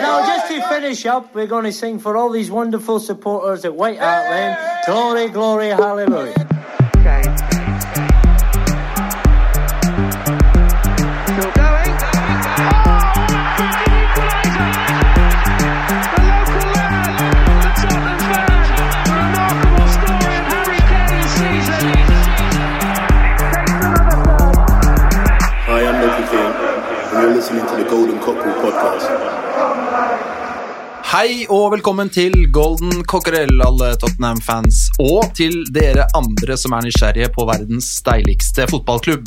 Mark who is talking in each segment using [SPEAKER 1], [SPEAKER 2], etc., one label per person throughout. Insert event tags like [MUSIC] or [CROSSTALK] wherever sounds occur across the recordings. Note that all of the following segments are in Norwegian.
[SPEAKER 1] now just to finish up, we're going to sing for all these wonderful supporters at White Hart Lane. Glory, glory, hallelujah.
[SPEAKER 2] Okay. Still going. Oh! Equaliser! The local lad, the Tottenham fan, the remarkable story of Harry Kane's season. Takes another third.
[SPEAKER 3] Hi, I'm Loki King, and you're listening to the Golden Cockerel podcast.
[SPEAKER 4] Hei og velkommen til Golden Cockerel, alle Tottenham-fans, og til dere andre som er nysgjerrige på verdens deiligste fotballklubb.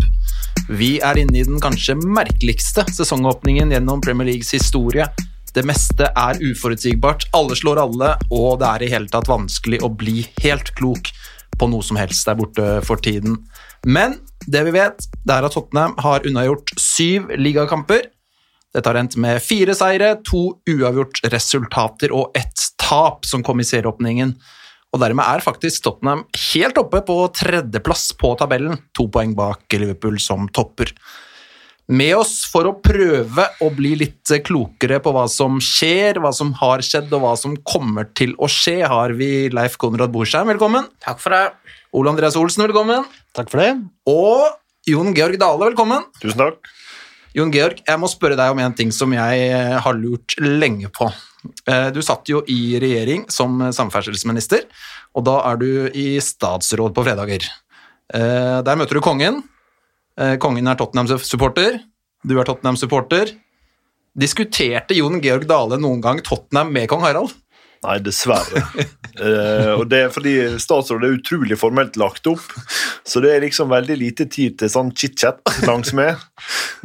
[SPEAKER 4] Vi er inne i den kanskje merkeligste sesongåpningen gjennom Premier Leagues historie. Det meste er uforutsigbart, alle slår alle, og det er i hele tatt vanskelig å bli helt klok på noe som helst der borte for tiden. Men det vi vet, det er at Tottenham har unnagjort syv ligakamper, dette har endt med fire seire, to uavgjort resultater og ett tap som kom i serieåpningen. Og dermed er faktisk Tottenham helt oppe på tredjeplass på tabellen, to poeng bak Liverpool som topper. Med oss for å prøve å bli litt klokere på hva som skjer, hva som har skjedd og hva som kommer til å skje, har vi Leif Konrad Borsheim, velkommen.
[SPEAKER 5] Takk for det.
[SPEAKER 4] Ole Andreas Olsen, velkommen.
[SPEAKER 6] Takk for det.
[SPEAKER 4] Og Jon Georg Dale, velkommen.
[SPEAKER 7] Tusen takk.
[SPEAKER 4] Jon Georg, jeg må spørre deg om en ting som jeg eh, har lurt lenge på. Eh, Du satt jo i regjering som samferdselsminister, og da er du i statsråd på fredager. Eh, Der møter du kongen. Kongen er Tottenham-supporter. Du er Tottenham-supporter. Diskuterte Jon Georg Dale noen gang Tottenham med kong Harald?
[SPEAKER 7] Nei, dessverre. uh, og det er fordi statsrådet er utrolig formelt lagt opp, så det er liksom veldig lite tid til sånn chit-chat langs med.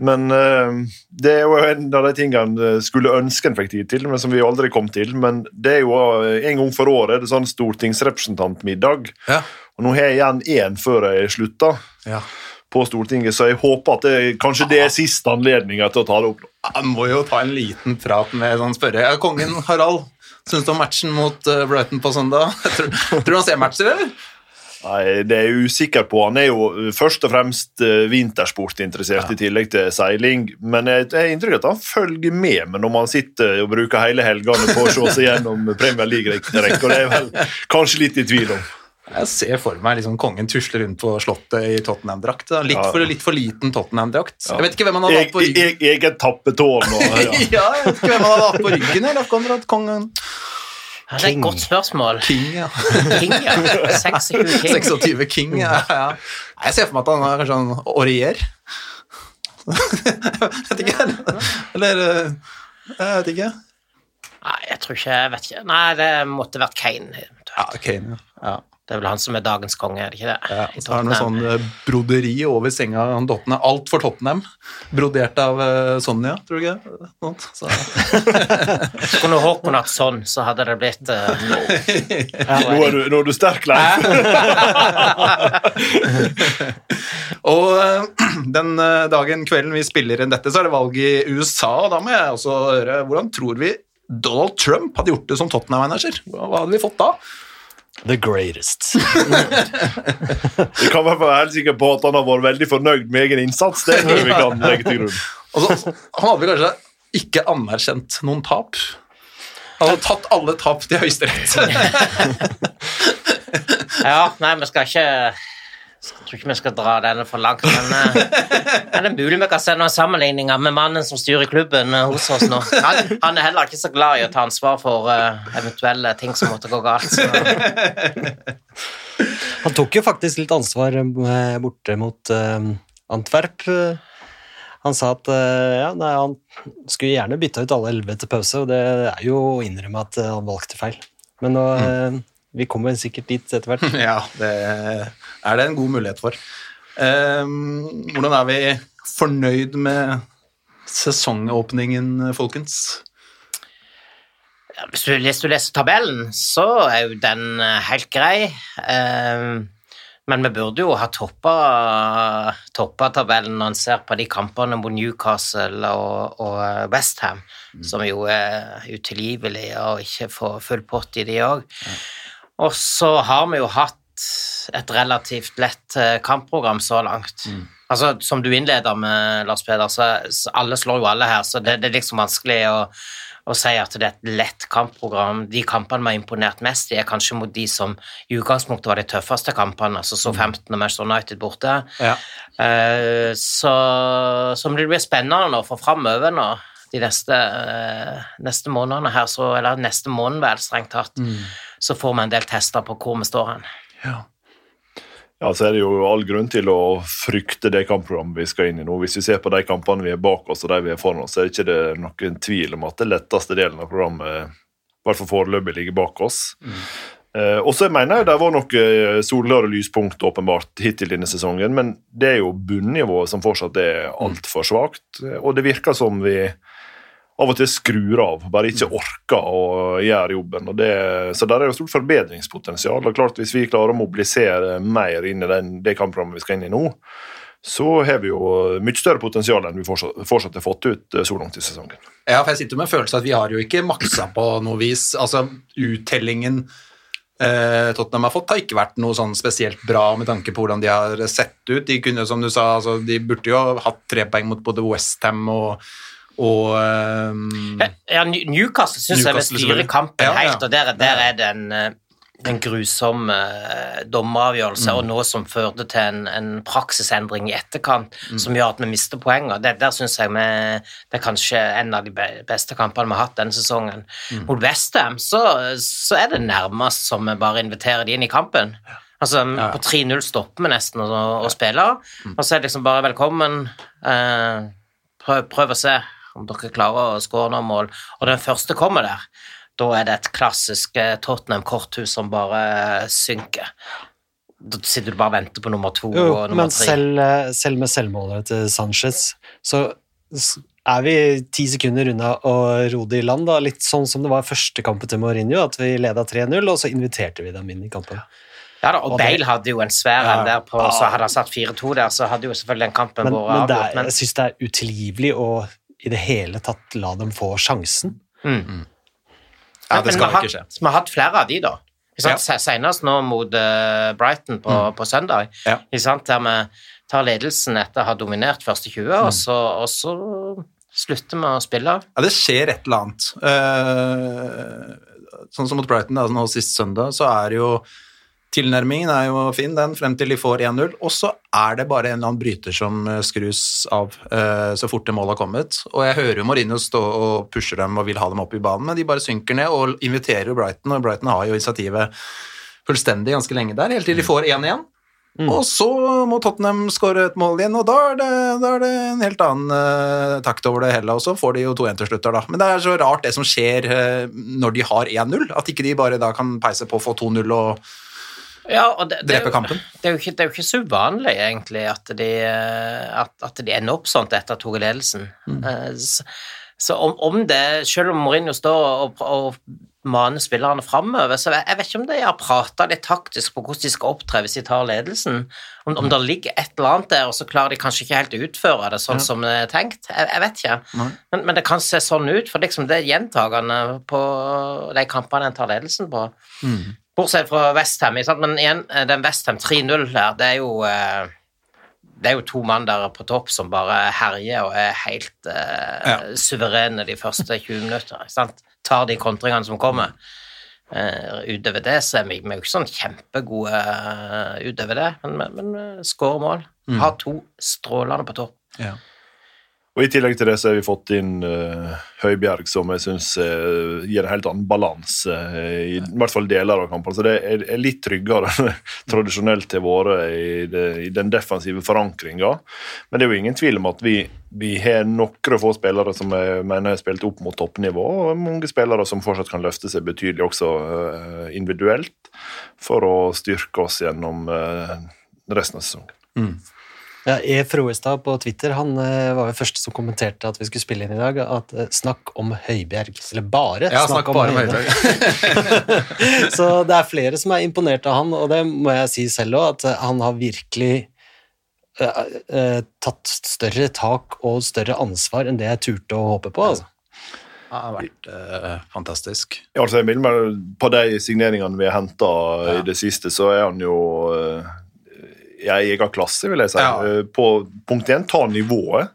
[SPEAKER 7] Men uh, det er jo en av de tingene jeg skulle ønske en fikk tid til, men som vi aldri kom til. Men det er jo eh, en gang for året det er sånn stortingsrepresentantmiddag,
[SPEAKER 4] Ja.
[SPEAKER 7] og nå har jeg igjen én før jeg slutter
[SPEAKER 4] ja.
[SPEAKER 7] på Stortinget, så jeg håper at det, kanskje det er siste anledninga til å ta det opp.
[SPEAKER 4] Jeg må jo ta en liten prat med sånn spørre. Kongen Harald, syns du om matchen mot eh, Brighton på søndag? [LAUGHS] Tror, tror du han ser matcher, eller?
[SPEAKER 7] Nei, Det er jeg usikker på. Han er jo først og fremst vintersportinteressert vintersportinteressert i tillegg til seiling. Men jeg jeg har inntrykk av at han følger med men når man sitter og bruker hele helgene på å se seg gjennom Premier League-rekka. Det er vel kanskje litt i tvil om.
[SPEAKER 4] Jeg ser for meg liksom kongen tusle rundt på slottet i Tottenham-drakt. Litt,
[SPEAKER 7] Ja.
[SPEAKER 4] for, litt for liten Tottenham-drakt. Jeg vet ikke hvem han hadde hatt på
[SPEAKER 7] Jeg-
[SPEAKER 4] ryggen.
[SPEAKER 7] jeg- Eget tappetårn [LAUGHS] ja.
[SPEAKER 4] Ja, jeg vet ikke hvem han hadde hatt på ryggen. Eller, Konrad, kongen
[SPEAKER 5] Ja, det er et godt spørsmål.
[SPEAKER 4] King, ja.
[SPEAKER 5] King, ja. 26 King.
[SPEAKER 4] 26 King, ja. ja. Jeg ser for meg at han er kanskje en orier. Jeg [LAUGHS] vet ikke. Eller eh, Jeg vet ikke.
[SPEAKER 5] Nei, jeg tror ikke Jeg vet ikke. Nei, det måtte vært Kane.
[SPEAKER 4] Ja, Kane, ja.
[SPEAKER 5] Det er vel han som er dagens konge, er det ikke det?
[SPEAKER 4] Ja, så har han noe sånn eh, broderi over senga. Han Tottenham. Alt for Tottenham. Brodert av eh, Sonja, tror du ikke? det? sånt. Så. [LAUGHS]
[SPEAKER 5] Skulle Håkon hatt sånn, så hadde det blitt eh, [LAUGHS]
[SPEAKER 7] Nå er du, nå er du sterk, Leif. [LAUGHS]
[SPEAKER 4] Og [CLEARS THROAT] den dagen, kvelden vi spiller inn dette, så er det valg i USA, og da må jeg også høre Hvordan tror vi Donald Trump hadde gjort det som Tottenham-manager? Hva hadde vi fått da?
[SPEAKER 6] The greatest. [LAUGHS]
[SPEAKER 7] Vi kan være helt sikre på at han har vært veldig fornøyd med egen innsats. Det tror jeg vi kan legge til grunn. [LAUGHS]
[SPEAKER 4] Altså, han hadde kanskje ikke anerkjent noen tap? Han hadde tatt alle tap til Høyesterett. [LAUGHS]
[SPEAKER 5] Ja, nei, vi skal ikke tror ikke vi skal dra denne for langt, men eh, er det mulig vi kan se noen sammenligninger med mannen som styrer klubben eh, hos oss nå? Han, han er heller ikke så glad i å ta ansvar for uh, eventuelle ting som måtte gå galt. Så.
[SPEAKER 6] Han tok jo faktisk litt ansvar borte mot uh, Antwerp. Han sa at ja, nei, han skulle gjerne bytta ut alle elleve til pause, og det er jo å innrømme at han valgte feil. Men nå, eh, vi kommer sikkert dit etter hvert. [LAUGHS]
[SPEAKER 4] Ja, det er det en god mulighet for. Ehm, hvordan er vi fornøyd med sesongåpningen, folkens?
[SPEAKER 5] Hvis du, hvis du leser tabellen, så er jo den eh, helt grei. Eh, men vi burde jo ha toppa, toppa tabellen når en ser på de kampene mot Newcastle og, og Westham, som jo er utilgivelige og ikke får full pott i de òg. Og så har vi jo hatt et relativt lett eh, kampprogram så langt. Altså, Som du innleder med, Lars Peder, så, så alle slår jo alle her, så det, det er liksom vanskelig å, å si at det er et lett kampprogram. De kampene vi har imponert mest i, er kanskje mot de som i utgangspunktet var de tøffeste kampene, altså så 15 og Manchester United borte.
[SPEAKER 4] Ja.
[SPEAKER 5] Uh, så, så det blir spennende nå for framover nå, de neste, eh, neste månedene her, så, eller neste måned vel, strengt tatt, så får vi en del tester på hvor vi står hen.
[SPEAKER 4] Ja.
[SPEAKER 7] Ja, så er det jo all grunn til å frykte det kampprogrammet vi skal inn i nå. Hvis vi ser på de kampene vi er bak oss og de vi er foran oss, så er det ikke det noen tvil om at det letteste delen av programmet, i hvert fall foreløpig, ligger bak oss. Eh, og så mener jeg det var noen solklare lyspunkt åpenbart hittil denne sesongen, men det er jo bunnivået som fortsatt er altfor svakt. Og det virker som vi av og til skrur av, bare ikke orker å gjøre jobben. Og det, så der er jo stort forbedringspotensial. og klart Hvis vi klarer å mobilisere mer inn i den, det kampprogrammet vi skal inn i nå, så har vi jo mye større potensial enn vi fortsatt, har fått ut eh, så langt i sesongen.
[SPEAKER 4] Ja, for jeg sitter med en følelse at vi har jo ikke maksa på noe vis. Altså, uttellingen eh, Tottenham har fått, har ikke vært noe sånn spesielt bra med tanke på hvordan de har sett ut. De kunne, som du sa, altså, de burde jo hatt tre poeng mot både Westham og, og um,
[SPEAKER 5] Ja, New- Newcastle syns jeg vil styre kampen
[SPEAKER 4] Ja,
[SPEAKER 5] helt, og der, der er det en, eh, en grusom eh, dommeravgjørelse,
[SPEAKER 4] Mm.
[SPEAKER 5] og noe som førte til en, en praksisendring i etterkant,
[SPEAKER 4] Mm.
[SPEAKER 5] som gjør at vi mister poeng. og det, Der syns jeg vi, det er kanskje en av de beste kampene vi har hatt denne sesongen.
[SPEAKER 4] Mm.
[SPEAKER 5] Mot Westham så, så er det nærmest som vi bare inviterer de inn i kampen. Altså,
[SPEAKER 4] Ja.
[SPEAKER 5] På 3-0 stopper vi nesten å, å spille,
[SPEAKER 4] Mm.
[SPEAKER 5] og så er det liksom bare velkommen. Eh, prøv, prøv å se om dere klarer å skåre noen mål. Og den første kommer der. Da er det et klassisk eh, Tottenham-korthus som bare synker. Da sitter du bare og venter på nummer to
[SPEAKER 6] Jo,
[SPEAKER 5] og nummer
[SPEAKER 6] men
[SPEAKER 5] tre.
[SPEAKER 6] selv, eh, selv med selvmålet til Sanchez, så er vi ti sekunder unna å rode i land. Da. Litt sånn som det var første kampen til Mourinho, at vi leda 3-0, og så inviterte vi dem inn i kampen.
[SPEAKER 5] Ja da, og
[SPEAKER 6] og
[SPEAKER 5] Bale hadde jo en svær
[SPEAKER 6] Ja.
[SPEAKER 5] en der på Så hadde han satt 4-2 der, så hadde jo selvfølgelig den kampen
[SPEAKER 6] vært
[SPEAKER 5] vært
[SPEAKER 6] men det er,
[SPEAKER 5] Men,
[SPEAKER 6] jeg syns det er utilgivelig å i det hele tatt la dem få sjansen.
[SPEAKER 5] mm.
[SPEAKER 4] Ja, det skal ikke skje.
[SPEAKER 5] Vi har hatt flere av de, da. Ja. Senest nå mot eh, Brighton på, på søndag,
[SPEAKER 4] Mm. Ja.
[SPEAKER 5] der vi tar ledelsen etter å ha dominert første 20,
[SPEAKER 4] Mm.
[SPEAKER 5] og, så, og så slutter vi å spille.
[SPEAKER 4] Ja, det skjer et eller annet. Eh, sånn som mot Brighton da, nå sist søndag, så er det jo tilnærmingen er jo fin, den, frem til de får 1-0. Og så er det bare en eller annen bryter som eh, skrus av eh, så fort det målet har kommet. Og jeg hører jo Mourinho stå og pusher dem og vil ha dem opp i banen, men de bare synker ned og inviterer Brighton, og Brighton har jo initiativet fullstendig ganske lenge der, helt til de får 1-1. Og så må Tottenham skåre et mål igjen, og da er det, da er det en helt annen uh, takt over det hele, og så får de jo 2-1 til slutt. der Da. Men det er så rart det som skjer uh, når de har 1-0, at ikke de bare da kan peise på å få 2-0 og
[SPEAKER 5] Ja, og det, det, er jo-
[SPEAKER 4] kampen.
[SPEAKER 5] Det er, jo ikke, det er jo ikke så uvanlig, egentlig, at de, eh, at, at de ender opp sånn etter at tok ledelsen. Mm. Så, så om, om det, selv om Mourinho står og, og maner spillerne framover, så jeg, jeg vet ikke om de har prata litt taktisk på hvordan de skal opptre hvis de tar ledelsen. Om, om det ligger et eller annet der, og så klarer de kanskje ikke helt å utføre det sånn som det er tenkt. Jeg, jeg vet ikke. Men, men det kan se sånn ut, for liksom det er gjentagende på de kampene en tar ledelsen på. Bortsett fra Westham. Men igjen, eh, den Westham 3-0 der, det er jo eh, det er jo to mann der på topp som bare herjer og er helt eh,
[SPEAKER 4] Ja.
[SPEAKER 5] suverene de første 20 minutter. Sant? Tar de kontringene som kommer. Eh, utover det så er vi, vi er jo ikke sånn kjempegode eh, utover det, men, men, men skårer mål. Har to strålende på topp.
[SPEAKER 4] Ja.
[SPEAKER 7] Og I tillegg til det så har vi fått inn uh, Høibjerg, som jeg syns gir en helt annen balanse, uh, i, i hvert fall deler av kampen. Så det er, er litt tryggere enn [LAUGHS] tradisjonelt har vært i, det, i den defensive forankringa. Men det er jo ingen tvil om at vi, vi har noen få spillere som jeg mener har spilt opp mot toppnivå, og mange spillere som fortsatt kan løfte seg betydelig også uh, individuelt, for å styrke oss gjennom eh, resten av sesongen.
[SPEAKER 6] Ja, E. Froestad på Twitter han eh, var jo første som kommenterte at vi skulle spille inn i dag, at eh, snakk om Høibjerg. Eller bare
[SPEAKER 4] Ja, snakk bare om
[SPEAKER 6] Høibjerg.
[SPEAKER 4] Høibjerg. [LAUGHS]
[SPEAKER 6] Så det er flere som er imponert av han, og det må jeg si selv òg, at eh, han har virkelig tatt større tak og større ansvar enn det jeg turte å håpe på. Altså.
[SPEAKER 4] Det har vært uh, fantastisk.
[SPEAKER 7] Ja, altså Emil, men På de signeringene vi har henta
[SPEAKER 4] Ja.
[SPEAKER 7] i det siste, så er han jo eh, i av klasse, vil jeg si.
[SPEAKER 4] Ja.
[SPEAKER 7] Eh, På punkt én, ta nivået.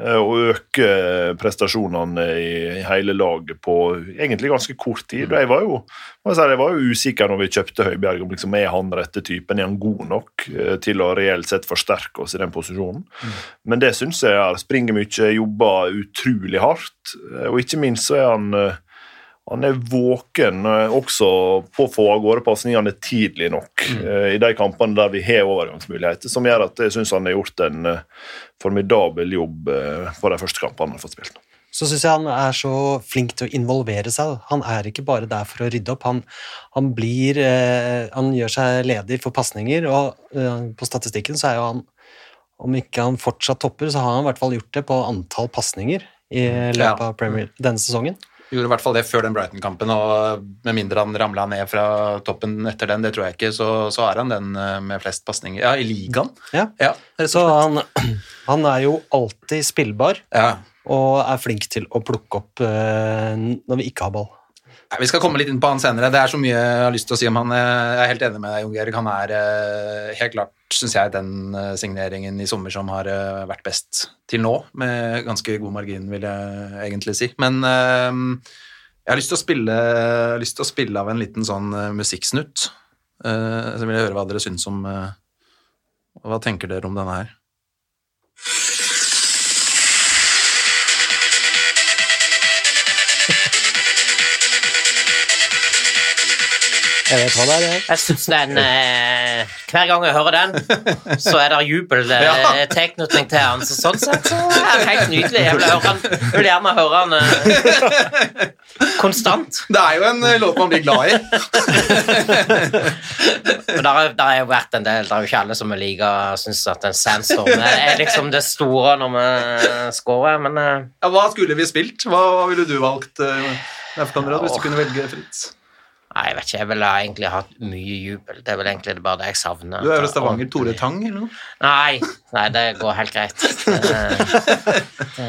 [SPEAKER 7] eh, og øke prestasjonene i, hele laget på egentlig ganske kort tid. Og jeg var jo, jeg jeg var jo usikker når vi kjøpte Høibjerg, om liksom, er han rette typen, er han god nok eh, til å reelt sett forsterke oss i den posisjonen. Men det syns jeg er springer mye, jobber utrolig hardt, eh, og ikke minst så er han eh, han er våken eh, også på å få av gårde pasningene tidlig nok mm. i de kampene der vi har overgangsmuligheter, som gjør at jeg syns han har gjort en eh, formidabel jobb eh, på de første kampene han har fått spilt.
[SPEAKER 6] Så syns jeg han er så flink til å involvere seg. Han er ikke bare der for å rydde opp. Han, han blir eh, Han gjør seg ledig for pasninger, og eh, på statistikken så er jo han Om ikke han fortsatt topper, så har han i hvert fall gjort det på antall pasninger i løpet
[SPEAKER 4] Ja.
[SPEAKER 6] av Premier denne sesongen.
[SPEAKER 4] Gjorde i hvert fall det før den Brighton-kampen, og med mindre han ramla ned fra toppen etter den, det tror jeg ikke, så, så er han den eh, med flest pasninger. Ja, i ligaen.
[SPEAKER 6] Ja.
[SPEAKER 4] Ja,
[SPEAKER 6] Så han, [CLEARS THROAT] han er jo alltid spillbar,
[SPEAKER 4] Ja.
[SPEAKER 6] og er flink til å plukke opp uh, når vi ikke har ball.
[SPEAKER 4] Nei, Vi skal komme litt inn på han senere. Det er så mye jeg har lyst til å si om han. Jeg er helt enig med deg, Jon Georg. Han er uh, helt klart, syns jeg, den eh, signeringen i sommer som har eh, vært best til nå. Med ganske god margin, vil jeg egentlig si. Men eh, jeg har lyst til å spille, lyst til å spille av en liten sånn eh, musikksnutt. Eh, Så vil jeg høre hva dere syns om Hva tenker dere om denne her?
[SPEAKER 6] Jeg vet hva det er, jeg.
[SPEAKER 5] Synes den Hver gang jeg hører den, så er det jubel eh,
[SPEAKER 4] Ja.
[SPEAKER 5] tilknytning til han. Så sånn sett så er det helt nydelig. Jeg vil, han, jeg vil gjerne høre han eh, konstant.
[SPEAKER 4] Det er jo en eh, låt man blir glad i.
[SPEAKER 5] Men der, har- jo vært en del Det er jo ikke alle som er like syns at en sandstorm er, er liksom det store når vi scorer, men eh,
[SPEAKER 4] Ja, hva skulle vi spilt? Hva, hva ville du valgt, uh, Konrad, hvis du kunne velge fritt?
[SPEAKER 5] Nei, jeg vet ikke. Jeg ville egentlig hatt mye jubel. Det er vel egentlig bare det jeg savner.
[SPEAKER 4] Du er jo Stavanger Tore Tang, eller noe?
[SPEAKER 5] Nei, nei, det går helt greit. Det, [LAUGHS] det,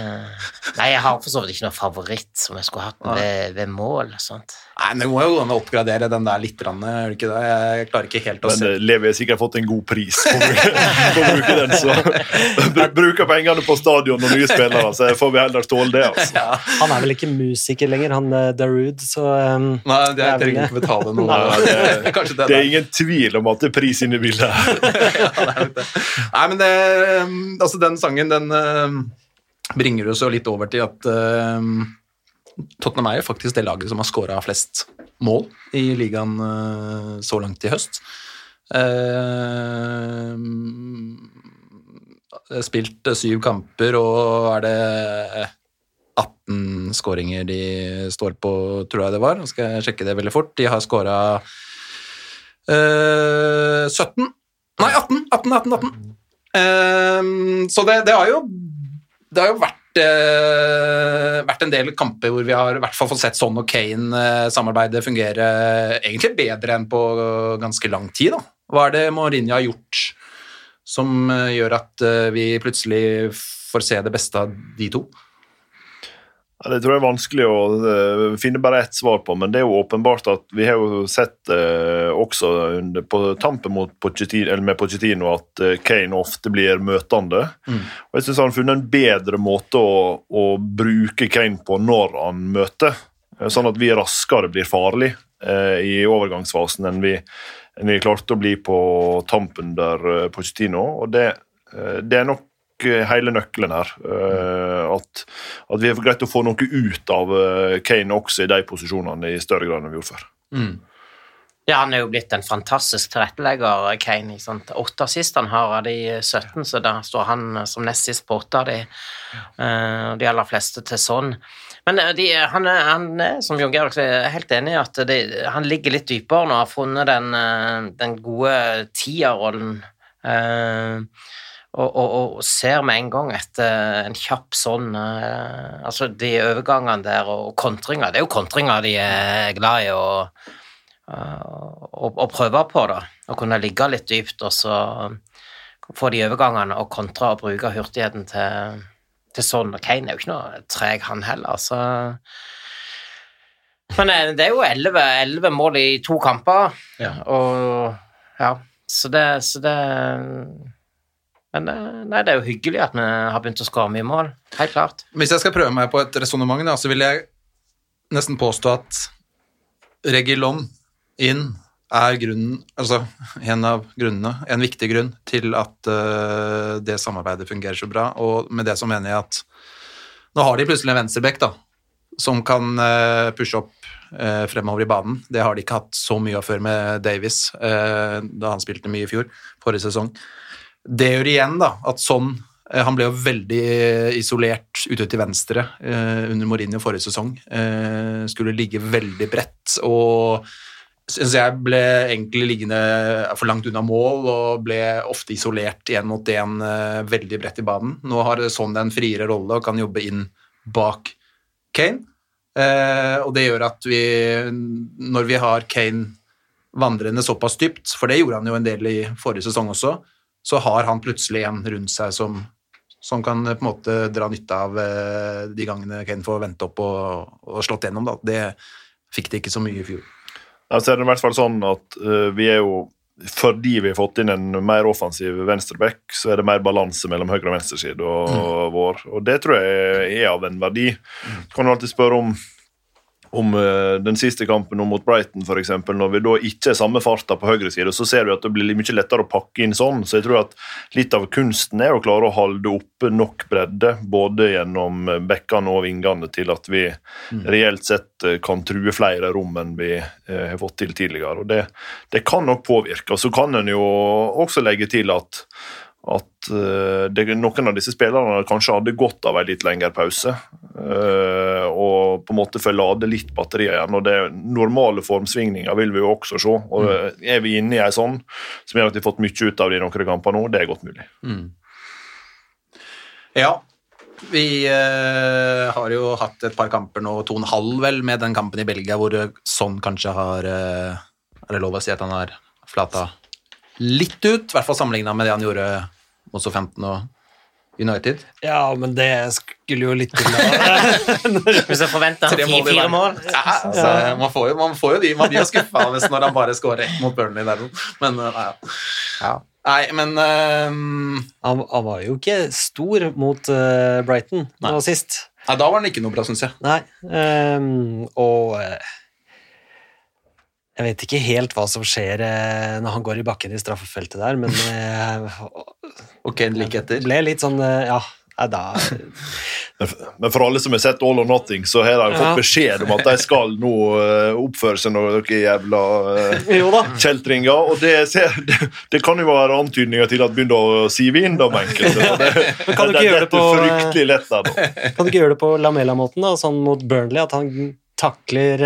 [SPEAKER 5] nei, jeg har for så vidt ikke noen favoritt som jeg skulle hatt ved, ved mål. Sånt.
[SPEAKER 4] Nei, men Det må jo gå an å oppgradere den der litt, rann, er det ikke det? Jeg klarer ikke helt å se
[SPEAKER 7] eh, Levi har sikkert fått en god pris på å bruke, den, så [LAUGHS] bruker pengene på stadion og nye spillere, så får vi heller tåle det. altså.
[SPEAKER 6] Han er vel ikke musiker lenger, han Darude, så um,
[SPEAKER 4] Nei, det
[SPEAKER 6] er vel
[SPEAKER 4] trenger
[SPEAKER 6] det.
[SPEAKER 4] ikke betale noe.
[SPEAKER 7] Nei, det-
[SPEAKER 4] det,
[SPEAKER 7] Det
[SPEAKER 4] er
[SPEAKER 7] er ingen tvil om at det er pris inne i bildet. [LAUGHS]
[SPEAKER 4] Ja, det det. Nei, men det, altså den sangen, den uh, bringer oss jo litt over til at uh, Tottenham er jo faktisk det laget som har skåra flest mål i ligaen uh, så langt i høst. Uh, spilt syv kamper, og er det 18 skåringer de står på, tror jeg det var. Nå skal jeg sjekke det veldig fort. De har skåra eh, 17 Nei, 18! 18, 18, 18. Uh, så det, det har jo Det har jo vært uh, vært en del kamper hvor vi har i hvert fall fått sett Son og Kane-samarbeidet fungere egentlig bedre enn på ganske lang tid. Da. Hva er det Mourinho har gjort som eh, gjør at eh, vi plutselig får se det beste av de to?
[SPEAKER 7] Det tror jeg er vanskelig å eh, finne bare ett svar på, men det er jo åpenbart at vi har jo sett eh, også under, på tampen mot Pochettino, eller med Pochettino at eh, Kane ofte blir møtende. Og jeg syns han har funnet en bedre måte å, å bruke Kane på når han møter, eh, sånn at vi raskere blir farlig eh, i overgangsfasen enn vi, enn vi klarte å bli på tampen der Pochettino. Og det, det er nok hele nøkkelen her. eh, At, at vi er greit å få noe ut av eh, Kane også i de posisjonene i større grad enn vi gjorde før.
[SPEAKER 5] Ja, han er jo blitt en fantastisk tilrettelegger, Kane. Ikke sant? Åtte assist han har av de 17, så da står han eh, som nest sist på åtte av de. Eh, de aller fleste til sånn. Men eh, de, han, er, han er, som Jon Georg er helt enig i at de, han ligger litt dypere nå, har funnet den, eh, den gode tierrollen. Eh, og, og, og ser med en gang etter en kjapp sånn eh, Altså, de overgangene der og kontringer Det er jo kontringer de er glad i. og å, å prøve på, da. Å kunne ligge litt dypt og så få de overgangene og kontre og bruke hurtigheten til, til sånn. Og Kane er jo ikke noe treg, han heller, så Men eh, det er jo elleve mål i to kamper,
[SPEAKER 4] Ja.
[SPEAKER 5] og ja, så det, så det Men eh, nei, det er jo hyggelig at vi har begynt å skåre mye mål. Helt klart.
[SPEAKER 4] Hvis jeg skal prøve meg på et resonnement, så vil jeg nesten påstå at Regilon inn er grunnen, altså en av grunnene, en viktig grunn til at uh, det samarbeidet fungerer så bra. Og med det så mener jeg at nå har de plutselig en venstrebekk da, som kan uh, pushe opp uh, fremover i banen. Det har de ikke hatt så mye av før med Davies, da han spilte mye i fjor, forrige sesong. Det gjør igjen da, at sånn eh, Han ble jo veldig isolert ute til venstre eh, under Mourinho forrige sesong. Eh, skulle ligge veldig bredt og syns jeg ble egentlig liggende for langt unna mål og ble ofte isolert én mot én veldig bredt i banen. Nå har sånn en friere rolle og kan jobbe inn bak Kane. Og det gjør at vi, når vi har Kane vandrende såpass dypt, for det gjorde han jo en del i forrige sesong også, så har han plutselig en rundt seg som, som kan eh, på en måte dra nytte av eh, de gangene Kane får vente opp og, og slått gjennom. Da. Det fikk de ikke så mye i fjor.
[SPEAKER 7] Jeg er det i hvert fall sånn at uh, vi er jo fordi vi har fått inn en mer offensiv venstreback, så er det mer balanse mellom høyre- og venstreside og vår. Og det tror jeg er av en verdi. Så kan du alltid spørre om om eh, den siste kampen mot Brighton, eksempel, når vi da ikke er samme farta på høyre side, så ser du at det blir mye lettere å pakke inn sånn. Så jeg tror at litt av kunsten er å klare å holde oppe nok bredde, både gjennom bekkene og vingene, til at vi reelt sett eh, kan true flere rom enn vi eh, har fått til tidligere. Og det, det kan nok påvirke. Og så kan en jo også legge til at at eh, det, noen av disse spillerne kanskje hadde godt av en litt lengre pause. eh, og på en måte få lade litt batterier igjen. og det Normale formsvingninger vil vi jo også se. og Er vi inne i en sånn som gjør at vi har fått mye ut av det i noen kamper nå, det er godt mulig.
[SPEAKER 4] Ja. Vi eh, har jo hatt et par kamper nå, to og en halv vel, med den kampen i Belgia hvor sånn kanskje har eh, Er det lov å si at han har flata litt ut? I hvert fall sammenligna med det han gjorde mot Southampton og United.
[SPEAKER 6] Ja, men det skulle jo litt til. [LAUGHS]
[SPEAKER 5] Hvis jeg forventer
[SPEAKER 4] Tre mål Ja, altså, man, får jo, man får jo de Man blir jo skuffa når han bare scorer ett mot Burnley der. Men eh, nei, ja. Nei, men um...
[SPEAKER 6] Han, han var jo ikke stor mot uh, Brighton nå sist.
[SPEAKER 4] nei, Da var han ikke noe bra, syns jeg.
[SPEAKER 6] Nei, um, og eh, jeg vet ikke helt hva som skjer eh, når han går i bakken i straffefeltet der, men eh,
[SPEAKER 4] Og Kane like etter.
[SPEAKER 6] det ble litt sånn eh, Ja, nei, da
[SPEAKER 7] Men for alle som har sett All or Nothing, så har de fått
[SPEAKER 6] Ja.
[SPEAKER 7] beskjed om at de skal nå oppføre seg noe jævla uh, kjeltringer. Og det, ser, det, det kan jo være antydninger til at begynner å sive inn, da, med enkelte. Det,
[SPEAKER 6] kan du ikke gjøre det
[SPEAKER 7] dette
[SPEAKER 6] på, eh,
[SPEAKER 7] fryktelig lett der, da.
[SPEAKER 6] Kan du ikke gjøre det på Lamela-måten, da, sånn mot Burnley, at han takler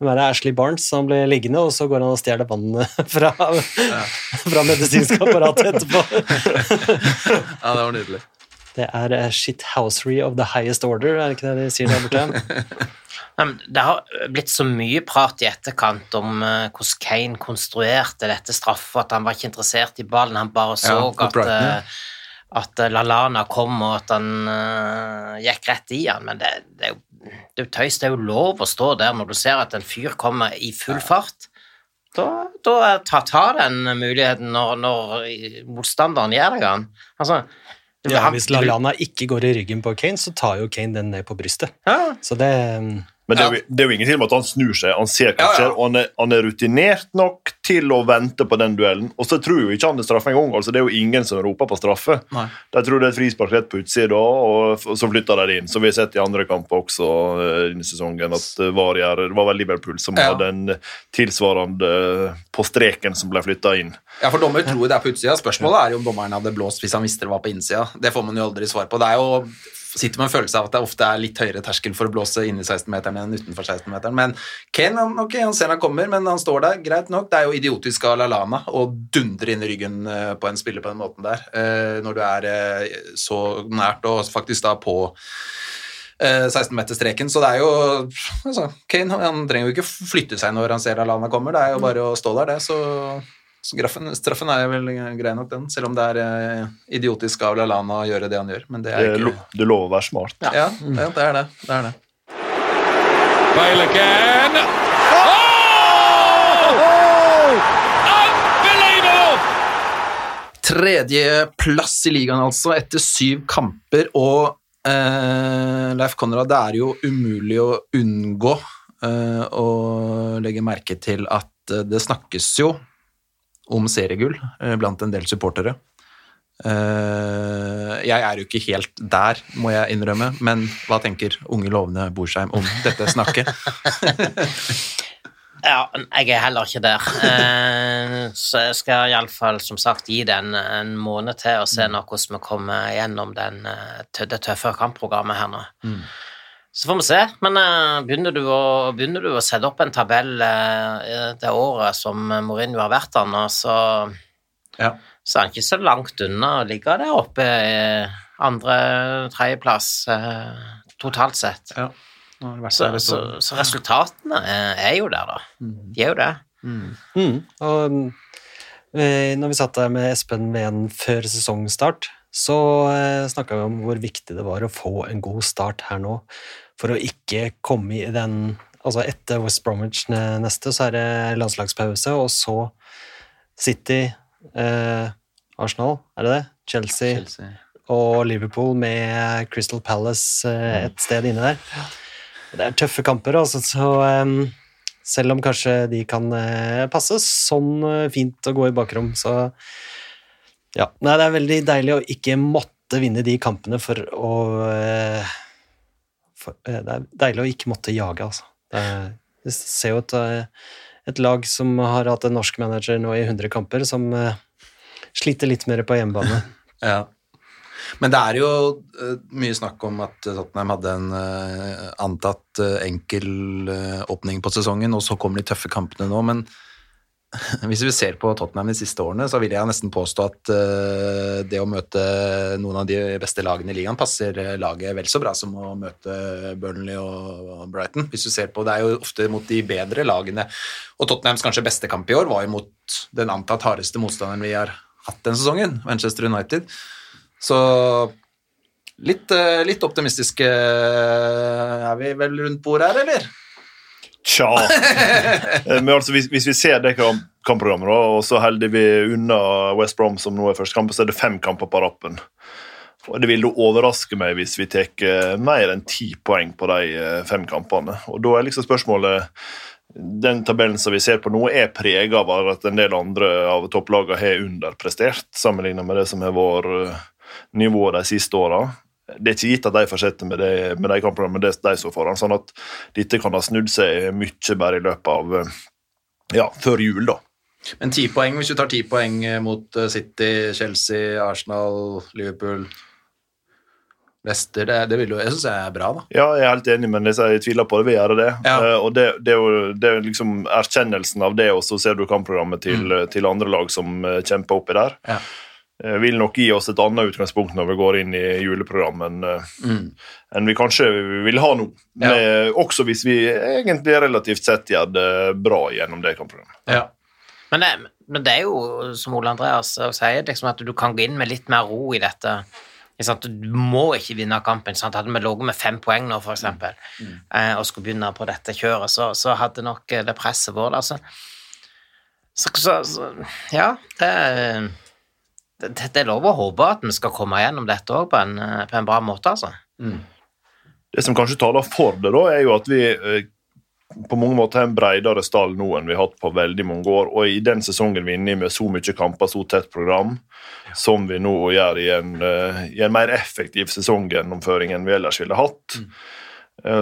[SPEAKER 6] hvem er det, Ashley Barnes som blir liggende, og så går han og stjeler vannet [LAUGHS] fra, fra medisinsk apparat etterpå. [LAUGHS]
[SPEAKER 4] Ja, det var nydelig.
[SPEAKER 6] Det er eh, shithousery of the highest order, er det ikke det de sier der borte? [LAUGHS]
[SPEAKER 5] Det har blitt så mye prat i etterkant om eh, hvordan Kane konstruerte dette straffet, at han var ikke interessert i ballen, han bare så
[SPEAKER 4] Ja,
[SPEAKER 5] at,
[SPEAKER 4] Brighton, ja.
[SPEAKER 5] eh, at Lalana Lallana kom, og at han uh, gikk rett i han, men det, det er jo det er jo tøys, det er jo lov å stå der når du ser at en fyr kommer i full fart. Da, da ta, ta den muligheten når, når motstanderen gjør deg den. Altså,
[SPEAKER 6] Ja, hvis Lallana ikke går i ryggen på Kane, så tar jo Kane den ned på brystet.
[SPEAKER 5] Ja,
[SPEAKER 6] Så det
[SPEAKER 7] Men det er, jo, det er jo ingen tvil om at han snur seg, han ser hva som skjer, og han er, han er rutinert nok til å vente på den duellen. Og så tror jo ikke han det straffe engang. Altså, det er jo ingen som roper på straffe.
[SPEAKER 4] Nei.
[SPEAKER 7] De tror det er et frispark rett på utsida, og og så flytter de inn. Så vi har sett i andre kamper også eh, denne sesongen at eh, VAR gjør Det var vel Liverpool som
[SPEAKER 4] Ja.
[SPEAKER 7] hadde en tilsvarende eh, på streken som ble flytta inn.
[SPEAKER 4] Ja, for dommer tror det er på utsida. Spørsmålet er jo om dommeren hadde blåst hvis han visste det var på innsida. Det får man jo aldri svar på. Det er jo sitter med en følelse av at det ofte er litt høyere terskel for å blåse inni 16-meteren enn utenfor 16-meteren. Men Kane han, ok, han ser han kommer, men han står der, greit nok. Det er jo idiotisk av Lallana å dundre inn i ryggen eh, på en spiller på den måten der, eh, når du er eh, så nært og faktisk da på eh, 16-meterstreken. Så det er jo altså, Kane han trenger jo ikke flytte seg når han ser Lallana kommer, det er jo bare å stå der, det. så så graffen, straffen er vel grei nok, den, selv om det er eh, idiotisk av Lallana å gjøre det han gjør. Men det
[SPEAKER 7] Det
[SPEAKER 4] er
[SPEAKER 7] lo,
[SPEAKER 4] ikke
[SPEAKER 7] det lover å være smart.
[SPEAKER 4] Ja, ja, det er det. det, er det.
[SPEAKER 2] Bale again. Oh! Unbelievable!
[SPEAKER 4] Tredjeplass i ligaen, altså, etter syv kamper. Og eh, Leif Konrad, det er jo umulig å unngå eh, å legge merke til at eh, det snakkes jo om seriegull eh, blant en del supportere. Eh, jeg er jo ikke helt der, må jeg innrømme, men hva tenker unge lovende Borsheim om dette snakket? [LAUGHS]
[SPEAKER 5] Ja, jeg er heller ikke der. Eh, så jeg skal iallfall som sagt gi det en, måned til og se nå hvordan vi kommer gjennom den, det tøffe kampprogrammet her nå. Så får vi se. Men eh, begynner, du å, begynner du å sette opp en tabell eh, det året som Mourinho har vært der nå, så,
[SPEAKER 4] Ja.
[SPEAKER 5] så er han ikke så langt unna å ligge der oppe i andre-tredjeplass eh, totalt sett.
[SPEAKER 4] Ja.
[SPEAKER 5] Så, så, så resultatene er, er jo der, da. De er jo det.
[SPEAKER 6] Mm. Og eh, når vi satt der med Espen Ven før sesongstart, så eh, snakka vi om hvor viktig det var å få en god start her nå, for å ikke komme i den Altså etter West Bromwich neste, så er det landslagspause, og så City, eh, Arsenal, er det det? Chelsea,
[SPEAKER 4] Chelsea.
[SPEAKER 6] og Liverpool med Crystal Palace eh, et sted inne der. Det er tøffe kamper, altså, så eh, selv om kanskje de kan eh, passe sånn eh, fint å gå i bakrom, så ja. Nei, det er veldig deilig å ikke måtte vinne de kampene for å eh, for, eh, Det er deilig å ikke måtte jage, altså. Det, er, vi ser jo et, eh, et lag som har hatt en norsk manager nå i 100 kamper, som sliter litt mer på hjemmebane. [LAUGHS]
[SPEAKER 4] Ja. Men det er jo mye snakk om at Tottenham hadde en antatt enkel åpning på sesongen, og så kommer de tøffe kampene nå, men [LAUGHS] hvis vi ser på Tottenham de siste årene, så vil jeg nesten påstå at eh, det å møte noen av de beste lagene i ligaen passer eh, laget vel så bra som å møte Burnley og Brighton. Hvis du ser på, Det er jo ofte mot de bedre lagene. Og Tottenhams kanskje beste kamp i år var jo mot den antatt hardeste motstanderen vi har hatt den sesongen, Manchester United. Så litt, eh, litt optimistiske er vi vel rundt bordet her, eller?
[SPEAKER 7] Tja Eh, Men altså, hvis, hvis vi ser det kampprogrammet, da, og så holder vi unna West Brom, som nå er første kamp, så er det fem kamper på rappen. Og Det vil overraske meg hvis vi tar eh, mer enn ti poeng på de eh, fem kampene. Og Da er liksom spørsmålet Den tabellen som vi ser på nå, er prega av at en del andre av topplagene har underprestert, sammenlignet med det som har vært nivået de siste åra. Det er ikke gitt at de fortsetter med, det, med de kampene men det de så foran. sånn at dette kan ha snudd seg mye bare i løpet av eh, ja, før jul, da.
[SPEAKER 4] Men ti poeng, hvis du tar ti poeng eh, mot eh, City, Chelsea, Arsenal, Liverpool Leicester, det, det vil jo, jeg synes jeg er bra, da.
[SPEAKER 7] Ja, jeg er helt enig, men jeg tviler på det. Vi gjør det.
[SPEAKER 4] Ja.
[SPEAKER 7] Uh, og det, det er jo det er liksom erkjennelsen av det, og så ser du kampprogrammet til, til andre lag som kjemper oppi der.
[SPEAKER 4] Ja.
[SPEAKER 7] Eh, vil nok gi oss et annet utgangspunkt når vi går inn i juleprogrammet eh, enn vi kanskje vil ha nå.
[SPEAKER 4] Ja.
[SPEAKER 7] Med, også hvis vi egentlig relativt sett gjør det bra gjennom det kampprogrammet.
[SPEAKER 4] Ja.
[SPEAKER 5] Men det, men det er jo, som Ole Andreas sier, liksom at du kan gå inn med litt mer ro i dette. Du må ikke vinne kampen. Sant? Hadde vi ligget med fem poeng nå, for eksempel, eh, og skulle begynne på dette kjøret, så, så hadde nok eh, det presset vært der. Så, så, så, så ja, det, det, det er lov å håpe at vi skal komme gjennom dette òg på, en, eh, på en bra måte, altså.
[SPEAKER 7] Det som kanskje taler for det, da, er jo at vi eh, på mange måter har en bredere stall nå enn vi har hatt på veldig mange år. Og i den sesongen vi er inne i med så mye kamper, så tett program, som vi nå gjør i en, eh, i en mer effektiv sesonggjennomføring enn vi ellers ville hatt, eh,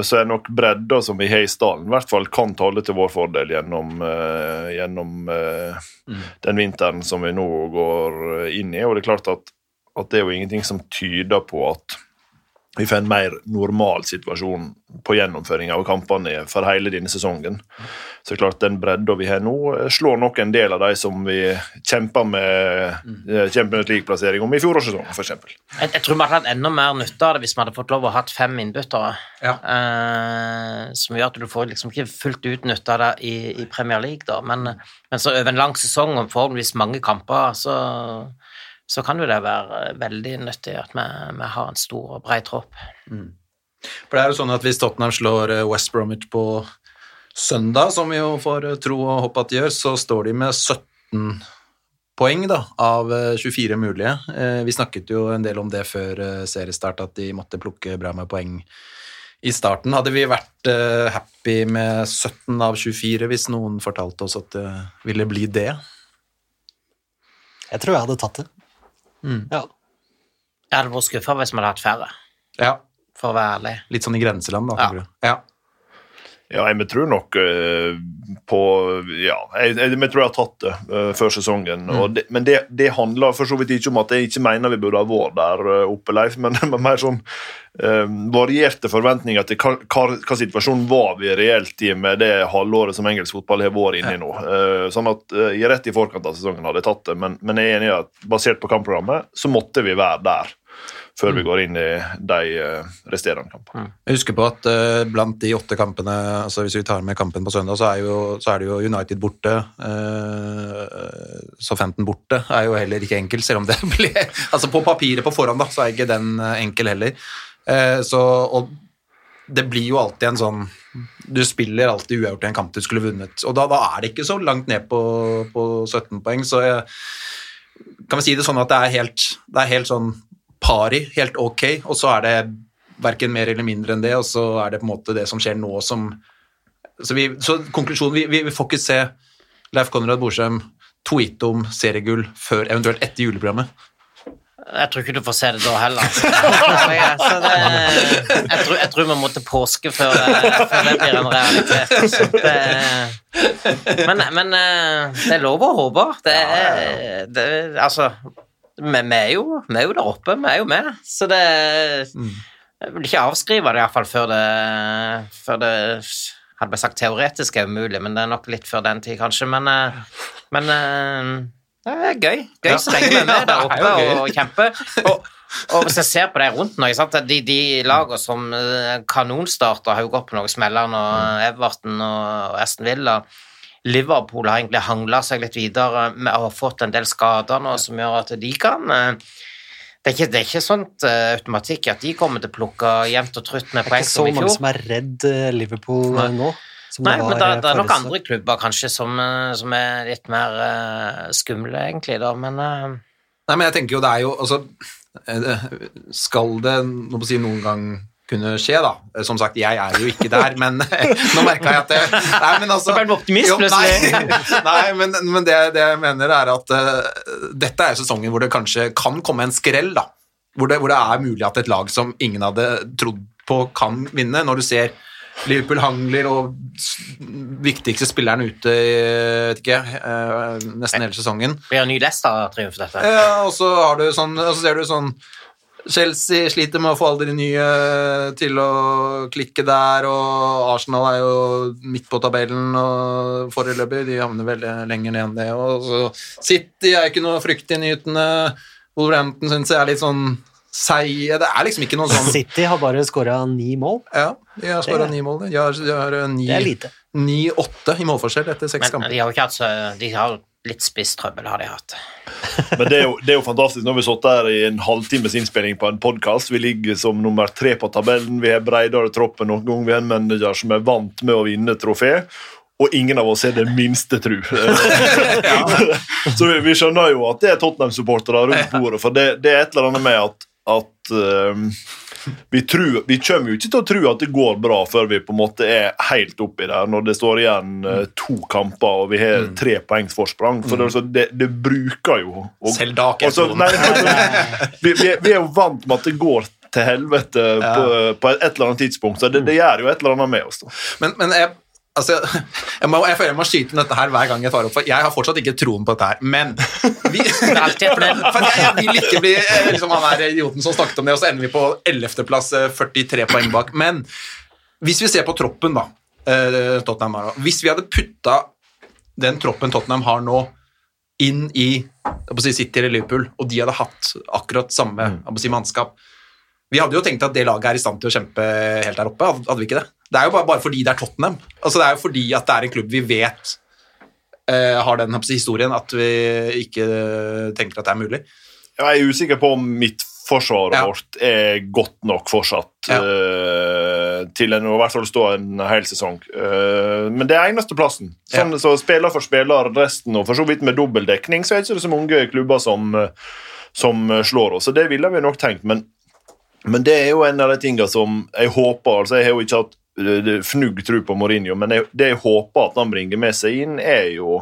[SPEAKER 7] så er nok bredda som vi har i stallen, i hvert fall kan tale til vår fordel gjennom, eh, gjennom mm. den vinteren som vi nå går eh, inn i. Og det er klart at, at det er jo ingenting som tyder på at vi får en mer normal situasjon på gjennomføringa av kampene for hele denne sesongen. Så klart Den bredda vi har nå, eh, slår nok en del av de som vi kjemper med kjemper Champions League-plassering om i fjorårssesongen, f.eks.
[SPEAKER 5] Jeg, jeg tror vi hadde hatt enda mer nytte av det hvis vi hadde fått lov å ha fem innbyttere.
[SPEAKER 4] Ja.
[SPEAKER 5] Eh, som gjør at du får liksom ikke fullt ut nytte av det i, i Premier League, da. Men, men så over en lang sesong og forhåpentligvis mange kamper, så, så kan jo det være veldig nyttig at vi, vi har en stor og bred tropp.
[SPEAKER 4] For det er jo sånn at hvis Tottenham slår eh, West Bromwich på søndag, som vi jo får eh, tro og håpe at de gjør, så står de med 17 poeng da, av eh, 24 mulige. Eh, Vi snakket jo en del om det før eh, seriestart, at de måtte plukke bra med poeng i starten. Hadde vi vært eh, happy med 17 av 24 hvis noen fortalte oss at det ville bli det?
[SPEAKER 6] Jeg tror jeg hadde tatt det. Ja.
[SPEAKER 5] Jeg hadde vært skuffa hvis vi hadde hatt færre,
[SPEAKER 4] Ja,
[SPEAKER 5] for å være ærlig.
[SPEAKER 4] litt sånn i grenseland da,
[SPEAKER 5] Ja.
[SPEAKER 4] tenker du? Ja.
[SPEAKER 7] Ja, jeg tror nok eh, på Ja, jeg, jeg, jeg tror jeg har tatt det uh, før sesongen. Og det, men det, det handler for så vidt ikke om at jeg ikke mener vi burde ha vært der eh, oppe, Leif, men, [LAUGHS] men mer sånn uh, varierte forventninger til hva, hva, hva situasjonen var vi reelt i med det halvåret som engelsk fotball har vært inne i nå. Uh, sånn at jeg rett i forkant av sesongen hadde jeg tatt det, men, men jeg er enig i at basert på kampprogrammet så måtte vi være der før vi går inn i de eh, resterende kampene.
[SPEAKER 4] Jeg husker på at uh, blant de åtte kampene, altså hvis vi tar med kampen på søndag, så er, jo, så er det jo United borte. Uh, Southampton borte er jo heller ikke enkel, selv om det [LAUGHS] ble Altså på papiret på forhånd, da, så er ikke den enkel heller. Uh, så, og det blir jo alltid en sånn Du spiller alltid uavgjort i en kamp du skulle vunnet, og da, da er det ikke så langt ned på, på 17 poeng, så jeg, kan vi si det sånn at det er helt, det er helt sånn pari, helt ok, og så er det verken mer eller mindre enn det, og så er det på en måte det som skjer nå som Så, vi, så konklusjonen vi, vi, vi får ikke se Leif Konrad Borsheim tweete om seriegull før eventuelt etter juleprogrammet.
[SPEAKER 5] Jeg tror ikke du får se det da heller. [LAUGHS] Det, jeg, tror, jeg tror vi må til påske før, det- før det blir en realitet. Det, men, men eh, det er lov å håpe. Det det, altså, vi, vi, er jo, vi er jo der oppe, vi er jo med. Så det Jeg vil ikke avskrive det iallfall før det før det hadde blitt sagt teoretisk er umulig, men det er nok litt før den tid, kanskje. Men, eh, men eh, det er gøy. Gøy
[SPEAKER 4] Ja.
[SPEAKER 5] så lenge vi er med der oppe og kjemper. Og, og hvis jeg ser på det rundt nå, de, de lagene som eh, kanonstarter, har jo gått på noen smeller og Everton og Aston Villa. Liverpool har egentlig hangla seg litt videre med å ha fått en del skader nå som gjør at de kan eh, det er ikke, det er ikke sånt uh, automatikk at de kommer til å plukke jevnt og trutt med projekter i fjor.
[SPEAKER 6] Det er ikke så mange som er redd eh, Liverpool Nei. nå. Som
[SPEAKER 5] Nei, men det,
[SPEAKER 6] eh,
[SPEAKER 5] det er nok andre klubber kanskje som, eh, som er litt mer uh, skumle, egentlig, da, men uh...
[SPEAKER 4] Nei, men jeg tenker jo det er jo altså, eh, Skal det si, noen gang kunne skje, da Eh, Som sagt, jeg er jo ikke der, men [LAUGHS] nå merka jeg at det Nei, men altså
[SPEAKER 5] Så ble du optimist, plutselig.
[SPEAKER 4] Nei, [LAUGHS] nei men, men det, det jeg mener, er at uh, dette er sesongen hvor det kanskje kan komme en skrell, da. Hvor det, hvor det er mulig at et lag som ingen hadde trodd på, kan vinne. Når du ser Liverpool hangler og viktigste spilleren ute i vet ikke, eh, nesten hele sesongen.
[SPEAKER 5] blir en ny Leicester-triumf, dette.
[SPEAKER 4] Ja, og så, har du sånn, og så ser du sånn Chelsea sliter med å få alle de nye til å klikke der, og Arsenal er jo midt på tabellen og foreløpig. De havner veldig lenger ned enn det. Og så City er ikke noe fryktinngytende. i. Wolverhampton syns jeg er litt sånn seige. Det er liksom ikke noe sånn
[SPEAKER 6] City har bare skåra ni mål.
[SPEAKER 4] Ja, de har skåra ni mål. De har, de har eh, ni-
[SPEAKER 6] Det er lite.
[SPEAKER 4] 9-8 i målforskjell etter seks kamper.
[SPEAKER 5] de har jo ikke hatt så De har litt spisstrøbbel, har de hatt.
[SPEAKER 7] Men det er, jo, det er jo fantastisk vi har sittet her i en halvtimes innspilling på en podkast. Vi ligger som nummer tre på tabellen. Vi har bredere tropp enn noen gang. Vi har en manager som er vant med å vinne trofé. Og ingen av oss er det minste tru. [LAUGHS] Så vi, vi skjønner jo at det er Tottenham-supportere rundt [LAUGHS] bordet, for det, det er et eller annet med at, at ehm, vi, tror, vi kommer jo ikke til å tro at det går bra før vi på en måte er helt oppi der, når det står igjen eh, to kamper og vi har tre poengs forsprang. For det, altså, det, det bruker jo og,
[SPEAKER 4] Selv da ikke
[SPEAKER 7] altså, nei, altså, [LAUGHS] vi, vi, vi er jo vant med at det går til helvete på, på et eller annet tidspunkt, så det, det gjør jo et eller annet med oss. da.
[SPEAKER 4] Men, men jeg, altså, [LAUGHS] jeg, må, jeg føler jeg må skyte inn dette her hver gang jeg tar opp, for jeg har fortsatt ikke troen på dette her. Men [LAUGHS] vi,
[SPEAKER 5] er men. [LAUGHS]
[SPEAKER 4] for jeg, jeg vil ikke bli eh, liksom, han der idioten som snakket om det, og så ender vi på 11.-plass, 43 poeng bak. Men hvis vi ser på troppen, da eh, Tottenham har Hvis vi hadde putta den troppen Tottenham har nå, inn i si City eller Liverpool, og de hadde hatt akkurat samme si, mannskap Vi hadde jo tenkt at det laget er i stand til å kjempe helt der oppe, hadde vi ikke det? Det er jo bare, bare fordi det er Tottenham. Altså, det er jo fordi at det er en klubb vi vet uh, har den historien, at vi ikke tenker at det er mulig.
[SPEAKER 7] Jeg er usikker på om mitt forsvaret
[SPEAKER 4] Ja.
[SPEAKER 7] vårt er godt nok fortsatt
[SPEAKER 4] Ja.
[SPEAKER 7] uh, til en, i hvert fall stå en hel sesong. Uh, men det er eneste plassen. Sånn, Så spiller for spiller resten, og for så vidt med dobbeltdekning, så er det ikke så mange klubber som, eh, som eh, slår oss. Så det ville vi nok tenkt. Men, men det er jo en av de tingene som jeg håper altså Jeg har jo ikke hatt eh, fnugg tro på Mourinho, men jeg, det jeg håper at han bringer med seg inn, er jo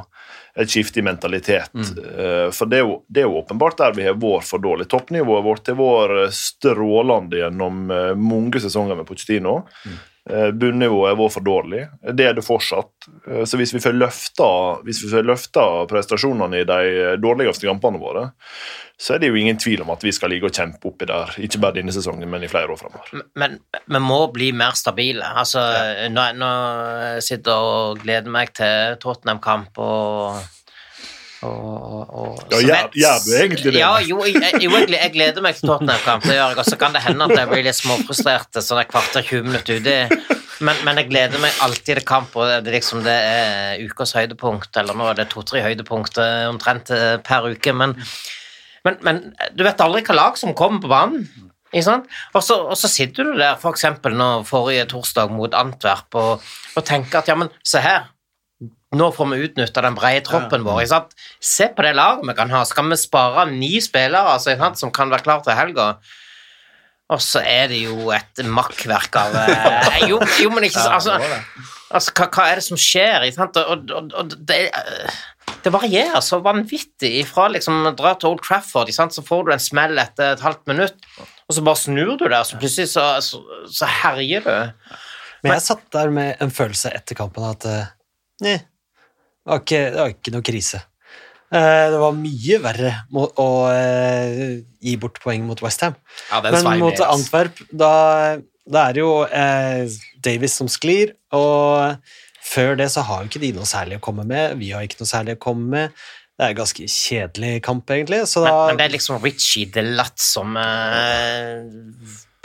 [SPEAKER 7] et skifte i mentalitet. Mm. For det er, jo, det er jo åpenbart der vi har vært for dårlig. Toppnivået vårt har vært strålende gjennom eh, mange sesonger med Pochettino. Eh, Bunnivået var for dårlig. Det er det fortsatt. Eh, Så hvis vi får løfta, hvis vi får løfta prestasjonene i de dårligste kampene våre, så er det jo ingen tvil om at vi skal ligge og kjempe oppi der. Ikke bare denne sesongen, men i flere år framover.
[SPEAKER 5] Men vi må bli mer stabile. Altså, nå, nå sitter jeg og gleder meg til Tottenham-kamp og og, og,
[SPEAKER 7] Ja, gjør- gjør du egentlig det?
[SPEAKER 5] Ja, jo, jeg, jo, jeg, gleder meg til Tottenham-kamp. Og så kan det hende at jeg blir litt småfrustrert sånn et kvarter 20 minutter uti. Men, men jeg gleder meg alltid til kamp, og det er liksom det er ukas høydepunkt. Eller nå er det to-tre høydepunkt eh, omtrent eh, per uke. Men, men, men du vet aldri hva lag som kommer på banen. Ikke sant? Og så, og så sitter du der for eksempel nå forrige torsdag mot Antwerp og, og tenker at ja, men se her, nå får vi utnytta den brede troppen vår. Ikke sant? Se på det laget vi kan ha. Skal vi spare ni spillere altså, som kan være klar til helga? Og så er det jo et makkverk av eh, [LAUGHS] jo, jo, men ikke altså, altså hva, hva er det som skjer? Og, og, og det, eh, det varierer så vanvittig ifra liksom dra til Old Trafford, så får du en smell etter et halvt minutt, og så bare snur du der, så plutselig så, så, så herjer du.
[SPEAKER 6] Men jeg satt der med en følelse etter kampen at eh, det var ikke, det var ikke noe krise. Eh, Det var mye verre å eh, gi bort poeng mot Westham.
[SPEAKER 4] Ja,
[SPEAKER 6] Men mot. Antwerp, da, da er det jo eh, Davis som sklir, og før det så har jo ikke de noe særlig å komme med. Vi har ikke noe særlig å komme med. Det er en ganske kjedelig kamp, egentlig. Så da,
[SPEAKER 5] Men, men det er liksom Richie Delatt som eh,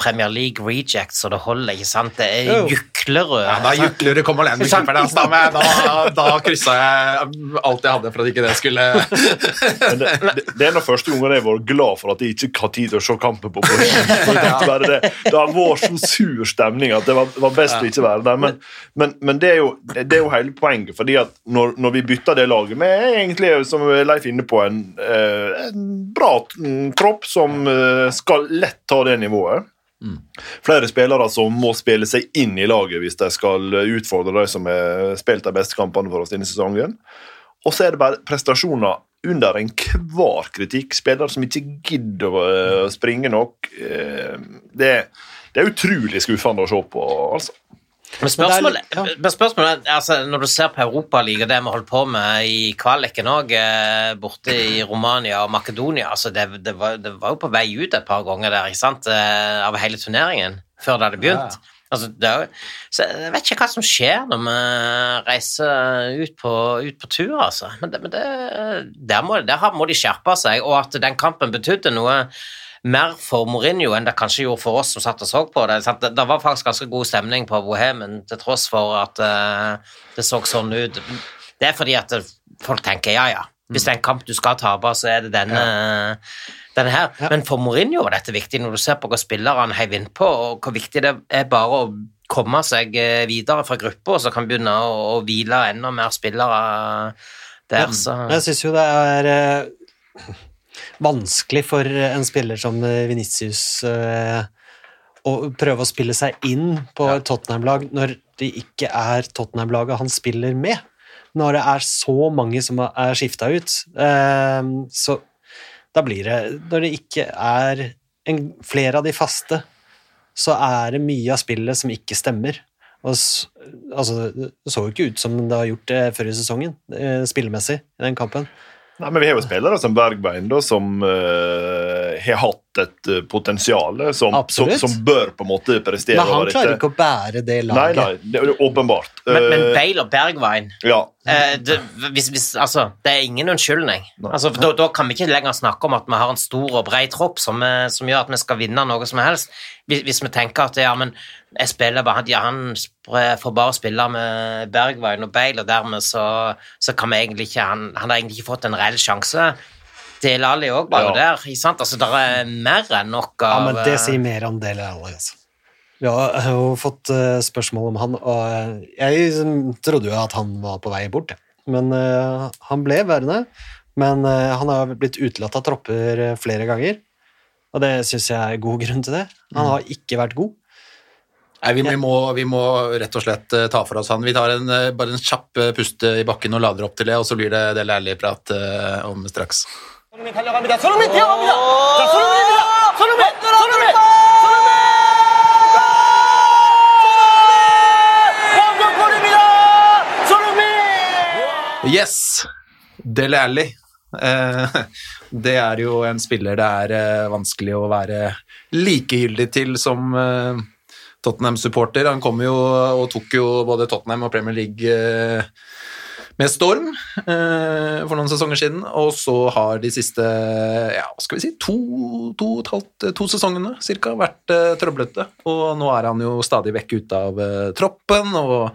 [SPEAKER 5] Premier League reject, så det holder, ikke sant? Det er. Juklerød.
[SPEAKER 4] Ja, da Juklerød kom alene med keeperen. ass. Da, da, da kryssa jeg alt jeg hadde for at ikke det skulle [LAUGHS]
[SPEAKER 7] Men det, det, det er en av første gangen jeg har vært glad for at jeg ikke har tid til å se kampen på. [LAUGHS] For Det det har vært så sur stemning at det var, var best å ikke være der. Men, men, men det, er jo, det er jo hele poenget. fordi at når, når vi bytter det laget med egentlig, som Leif inne på, en, eh, en bra kropp tropp som eh, skal lett ta det nivået. Flere spillere som må spille seg inn i laget hvis de skal utfordre de som har spilt de beste kampene for oss denne sesongen. Og så er det bare prestasjoner under enhver kritikk. Spillere som ikke gidder å eh, springe nok. Eh, Det, det er utrolig skuffende å se på, altså.
[SPEAKER 5] Men spørsmålet, men spørsmålet altså, når du ser på Europaligaen, det vi holdt på med i kvaliken òg, borte i Romania og Makedonia altså, det, det, var, det var jo på vei ut et par ganger der, ikke sant, eh, av hele turneringen, før det hadde begynt. Altså, det er, så jeg vet ikke hva som skjer når vi reiser ut på, ut på tur, altså. Men, det, men det, der, må, der må de skjerpe seg, og at den kampen betydde noe mer for Mourinho enn det kanskje gjorde for oss som satt og så på det. sant? Det, var faktisk ganske god stemning på Bohemen, til tross for at uh, det så sånn ut. Det er fordi at det, folk tenker ja, ja, hvis det er en kamp du skal tape, så er det denne, denne her. Men for Mourinho var dette viktig, når du ser på hva spillerne heiv innpå, og hvor viktig det er bare å komme seg eh, videre fra gruppa, så kan begynne å, å hvile enda mer spillere der. Så.
[SPEAKER 6] Jeg syns jo det er eh, vanskelig for en spiller som Venitius Vinicius eh, å prøve å spille seg inn på ja. Tottenham-lag når det ikke er Tottenham-laget han spiller med. Når det er så mange som er skifta ut. Eh, så da blir det Når det ikke er en, flere av de faste, så er det mye av spillet som ikke stemmer. Og altså, det så jo ikke ut som det har gjort det før i sesongen, eh, spillemessig, i den kampen.
[SPEAKER 7] Nei, men Vi har jo spillere som Bergbein, da, som uh, har hatt et uh, potensial som, som, som bør på en måte prestere.
[SPEAKER 6] Men han klarer ikke å bære det laget.
[SPEAKER 7] nei, det er åpenbart.
[SPEAKER 5] Men, men
[SPEAKER 7] Eh,
[SPEAKER 5] Bale og Bergwijn
[SPEAKER 7] ja.
[SPEAKER 5] Eh, det, hvis, hvis, altså, det er ingen unnskyldning. Altså, da, da kan vi ikke lenger snakke om at vi har en stor og bred tropp som, eh, som gjør at vi skal vinne noe som helst. Hvis, hvis vi tenker at ja, men jeg spiller bare, ja, han får bare spille med Bergwijn og Bale, og dermed så, så kan vi egentlig ikke han, han har egentlig ikke fått en reell sjanse. Dele Alli òg var jo
[SPEAKER 7] Ja.
[SPEAKER 5] der. ikke sant? Altså, Det er mer enn nok av Ja,
[SPEAKER 6] men det
[SPEAKER 5] eh,
[SPEAKER 6] sier mer om Del Alli, altså. Vi har jo fått eh, spørsmål om han, og eh, jeg liksom trodde jo at han var på vei bort, ja. men uh, han ble værende. Men uh, han har blitt utelatt av tropper flere ganger, og det syns jeg er god grunn til det. Han har ikke vært god.
[SPEAKER 4] Nei, vi, vi, må, vi må rett og slett ta for oss han. Vi tar en, bare en kjapp puste pust i bakken og lader opp til det, og så blir det del ærlig prat om straks.
[SPEAKER 8] 손흥민 달려갑니다. 손흥민 뛰어갑니다. 자, 손흥민입니다. 손흥민, 손흥민, 손흥민! 손흥민! 원더골입니다. 손흥민!
[SPEAKER 4] Yes! Dele Alli. Eh, det er jo en spiller det er eh, vanskelig å være likegyldig til som eh, Tottenham-supporter. Han kom jo og tok jo både Tottenham og Premier League eh, med storm eh, for noen sesonger siden, og så har de siste ja, hva skal vi si, to, to, halvt, to sesongene cirka vært eh, trøblete, og nå er han jo stadig vekk ute av eh, troppen, og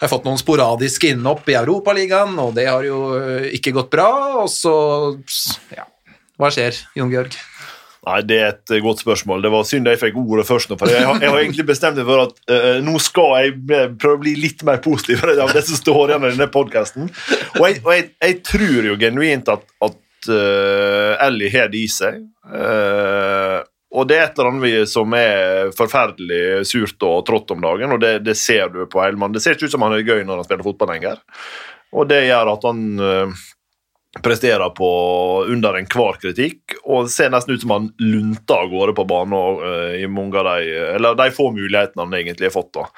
[SPEAKER 4] har fått noen sporadiske innhopp i Europaligaen, og det har jo eh, ikke gått bra, og så ja, hva skjer, Jon Georg?
[SPEAKER 7] Nei, Det er et eh, godt spørsmål. Det var synd jeg fikk ordet først. nå, for Jeg har, jeg har egentlig bestemt meg for at uh, nå skal jeg prøve å bli litt mer positiv av det som står igjen i denne podkasten. Og, jeg, og jeg, jeg tror jo genuint at, at uh, Ellie har det i seg. Uh, og det er et eller annet som er forferdelig surt og trått om dagen, og det, det ser du på Eilmann. Det ser ikke ut som han er gøy når han spiller fotball lenger. Og det gjør at han eh, presterer på under enhver kritikk, og ser nesten ut som han lunter av gårde på banen eh, i mange av de, eller de få mulighetene han egentlig har fått. da.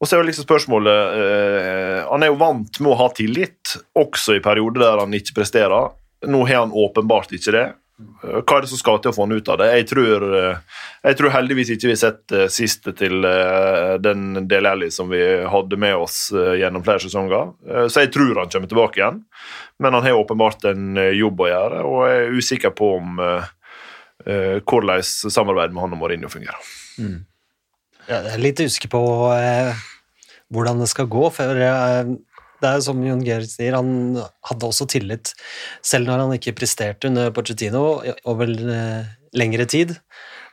[SPEAKER 7] Og så er jo liksom spørsmålet uh, Han er jo vant med å ha tillit, også i perioder der han ikke presterer. Nå har han åpenbart ikke det. Hva er det som skal til å få han ut av det? Jeg tror, eh, jeg tror heldigvis ikke vi har sett eh, siste til eh, den Del Alli som vi hadde med oss gjennom flere sesonger. Så jeg tror han kommer tilbake igjen. Men han har åpenbart en jobb å gjøre, og jeg er usikker på om hvordan samarbeidet med han og Mourinho fungerer.
[SPEAKER 6] Jeg er litt usikker på hvordan det skal gå, for det er jo som Jon Geir sier, han hadde også tillit, selv når han ikke presterte under Pochettino over eh, lengre tid.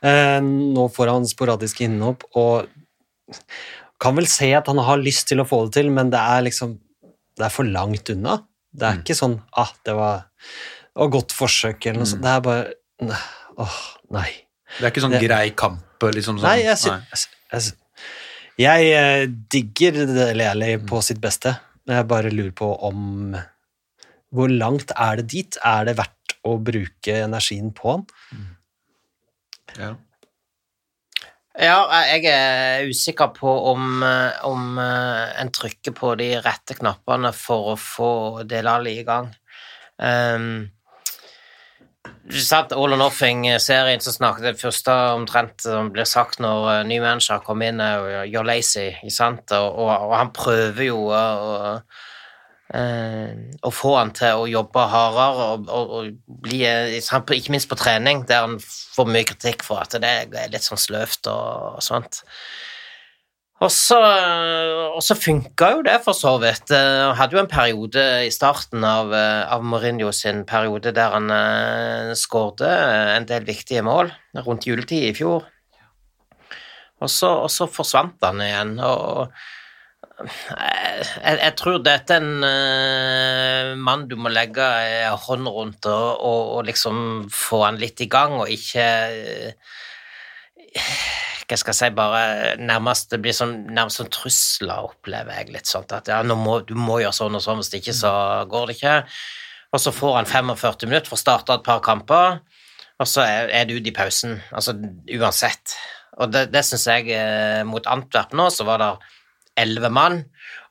[SPEAKER 6] Eh, nå får han sporadiske innhopp, og kan vel se at han har lyst til å få det til, men det er liksom det er for langt unna. Det er ikke sånn ah, det var, var godt forsøk, eller noe sånt. Det er bare åh, nei.
[SPEAKER 4] Det er ikke sånn
[SPEAKER 6] Det-
[SPEAKER 4] grei kamp, liksom sånn.
[SPEAKER 6] Nei, jeg, sy jeg, jeg, digger Dele Alli på sitt beste. Men Jeg bare lurer på om Hvor langt er det dit? Er det verdt å bruke energien på han?
[SPEAKER 4] Ja.
[SPEAKER 5] Ja, jeg er usikker på om, om eh, en trykker på de rette knappene for å få Delali i gang. Um, sant, All or Nothing-serien som snakket det første omtrent som blir sagt når uh, ny manager kommer inn, jo, 'you're lazy'? Og, og, og han prøver jo å, å, eh, få han til å jobbe hardere og, og, og bli eh, Ikke minst på trening, der han får mye kritikk for at det er litt sånn sløvt og, og sånt. Og så, og så funka jo det, for så vidt. Han hadde jo en periode i starten av, eh, av Mourinho sin periode der han uh, skårte en del viktige mål, rundt juletid i fjor. Og så, og så forsvant han igjen. og jeg, jeg tror dette er en eh, mann du må legge hånd rundt og, og, og liksom få han litt i gang, og ikke eh, hva skal jeg si, bare nærmest det blir sånn, nærmest sånn trusler, opplever jeg litt sånn at ja, må, du må gjøre sånn og sånn, hvis ikke så går det ikke. Og så får han 45 minutter for å starte et par kamper, og så er, er det ute i pausen, altså uansett. Og det, det syns jeg eh, mot Antwerp nå, så var det elleve mann,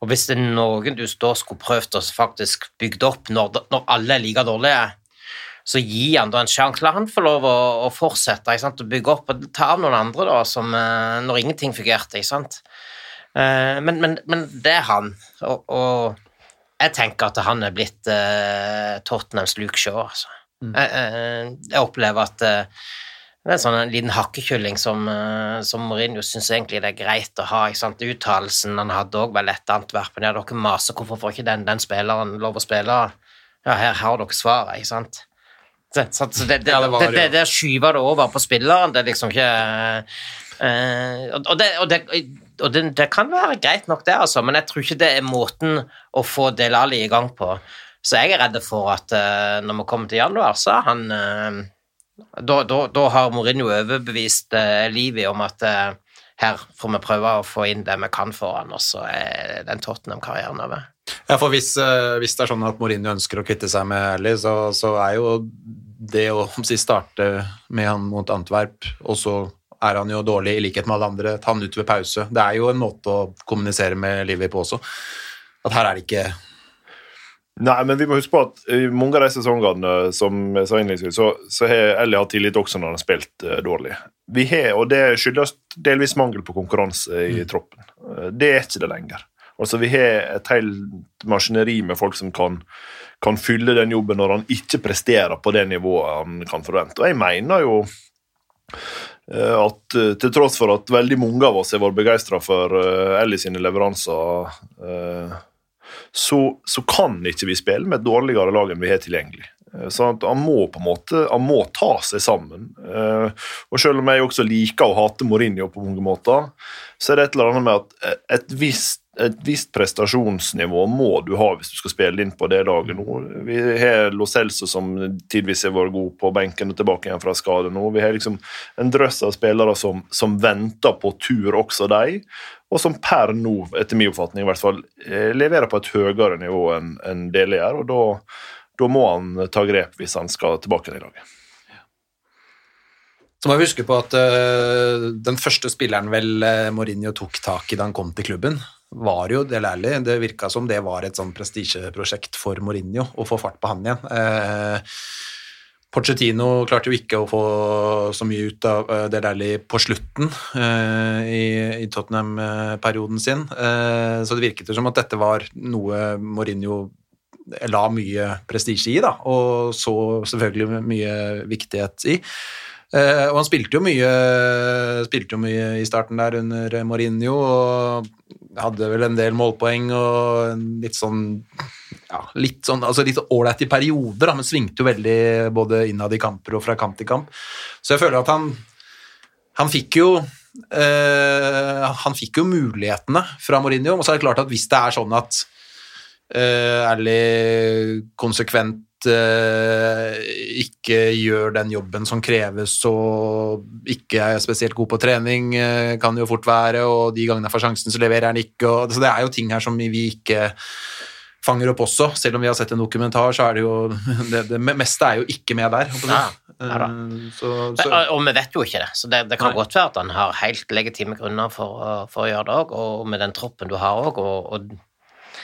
[SPEAKER 5] og hvis det er noen du da skulle prøvd å faktisk bygge opp når, når alle er like dårlige, så gi han da en sjanse. La han få lov å, å fortsette å bygge opp, og ta av noen andre da, som, eh, når ingenting fungerte. ikke sant? Eh, men, men, men det er han, og, og jeg tenker at han er blitt uh, Tottenhams Luke Shaw. Altså. Jeg, jeg, jeg opplever at eh, det er en sånn en liten hakkekylling som, eh, som Mourinho syns egentlig det er greit å ha. ikke sant? Uttalelsen han hadde òg vel lett Antwerpen. Ja, dere maser, hvorfor får ikke den, den spilleren lov å spille? Ja, her har dere svaret, ikke sant? Det, så det, det,
[SPEAKER 4] det
[SPEAKER 5] det, det, skyver det over på spilleren, det er liksom ikke Uh, Og, det, og, det, og det, det kan være greit nok, det, altså, men jeg tror ikke det er måten å få Delali i gang på. Så jeg er redd for at uh, når vi kommer til januar, så er han uh, da, da, da har Mourinho overbevist Livi om at her får vi prøve å få inn det vi kan for han, og så er den Tottenham-karrieren over.
[SPEAKER 4] Ja, for hvis, hvis det er sånn at Mourinho ønsker å kvitte seg med Ali, så, så er jo det å si, starte med han mot Antwerp, og så er han jo dårlig i likhet med alle andre, ta han ut ved pause. Det er jo en måte å kommunisere med Livi på også. At her er det ikke
[SPEAKER 7] Nei, men vi må huske på at i mange av de sesongene som jeg sa innledningsvis, så, så har Ellie hatt tillit også når han har spilt uh, dårlig. Vi har, og Det skyldes delvis mangel på konkurranse i troppen. Eh, det er ikke det lenger. Altså, Vi har et helt maskineri med folk som kan, kan fylle den jobben når han ikke presterer på det nivået han kan forvente. Og jeg mener jo eh, at eh, til tross for at veldig mange av oss har vært begeistra for eh, Ellie sine leveranser så, så kan ikke vi spille med et dårligere lag enn vi har tilgjengelig. Så han må på en måte han må ta seg sammen. Og Selv om jeg også liker å hate Mourinho på mange måter, så er det et eller annet med at et visst, et visst prestasjonsnivå må du ha hvis du skal spille inn på det laget nå. Vi har Lo Celso som tidvis har vært god på benken og tilbake igjen fra skade nå. Vi har liksom en drøss av spillere som, som venter på tur, også de og som per nå, etter min oppfatning i hvert fall, eh, leverer på et høyere nivå enn en Dele gjør. og da, da må han ta grep hvis han skal tilbake i laget.
[SPEAKER 4] Så må vi huske på at uh, den første spilleren vel uh, Mourinho tok tak i da han kom til klubben, var jo Del Alli. Det virka som det var et sånn prestisjeprosjekt for Mourinho å få fart på han igjen. Eh, Pochettino klarte jo ikke å få så mye ut av eh, Del Alli på slutten eh, i, i Tottenham-perioden sin, eh, så det virket jo som at dette var noe Mourinho la mye prestisje i, da, og så selvfølgelig mye viktighet i. Eh, og han spilte jo mye spilte jo mye i starten der under Mourinho, og hadde vel en del målpoeng og litt sånn ja, litt sånn, altså litt ålreit i perioder, da, men svingte jo veldig både innad i kamper og fra kamp til kamp. Så jeg føler at han han fikk jo eh, han fikk jo mulighetene fra Mourinho, og så er det klart at hvis det er sånn at uh, ærlig konsekvent eh, ikke gjør den jobben som kreves og ikke er spesielt god på trening, eh, kan det jo fort være, og de gangene han får sjansen, så leverer han ikke. Og, så det er jo ting her som vi ikke fanger opp også. Selv om vi har sett en dokumentar, så er det jo [LAUGHS] Det, det meste er jo ikke med der. jeg.
[SPEAKER 5] Ja, ja.
[SPEAKER 4] Eh, så, så,
[SPEAKER 5] Og, og vi vet jo ikke det, så det, det kan
[SPEAKER 4] Nei.
[SPEAKER 5] godt være at han har helt legitime grunner for, for å gjøre det òg, og med den troppen du har òg, og, og.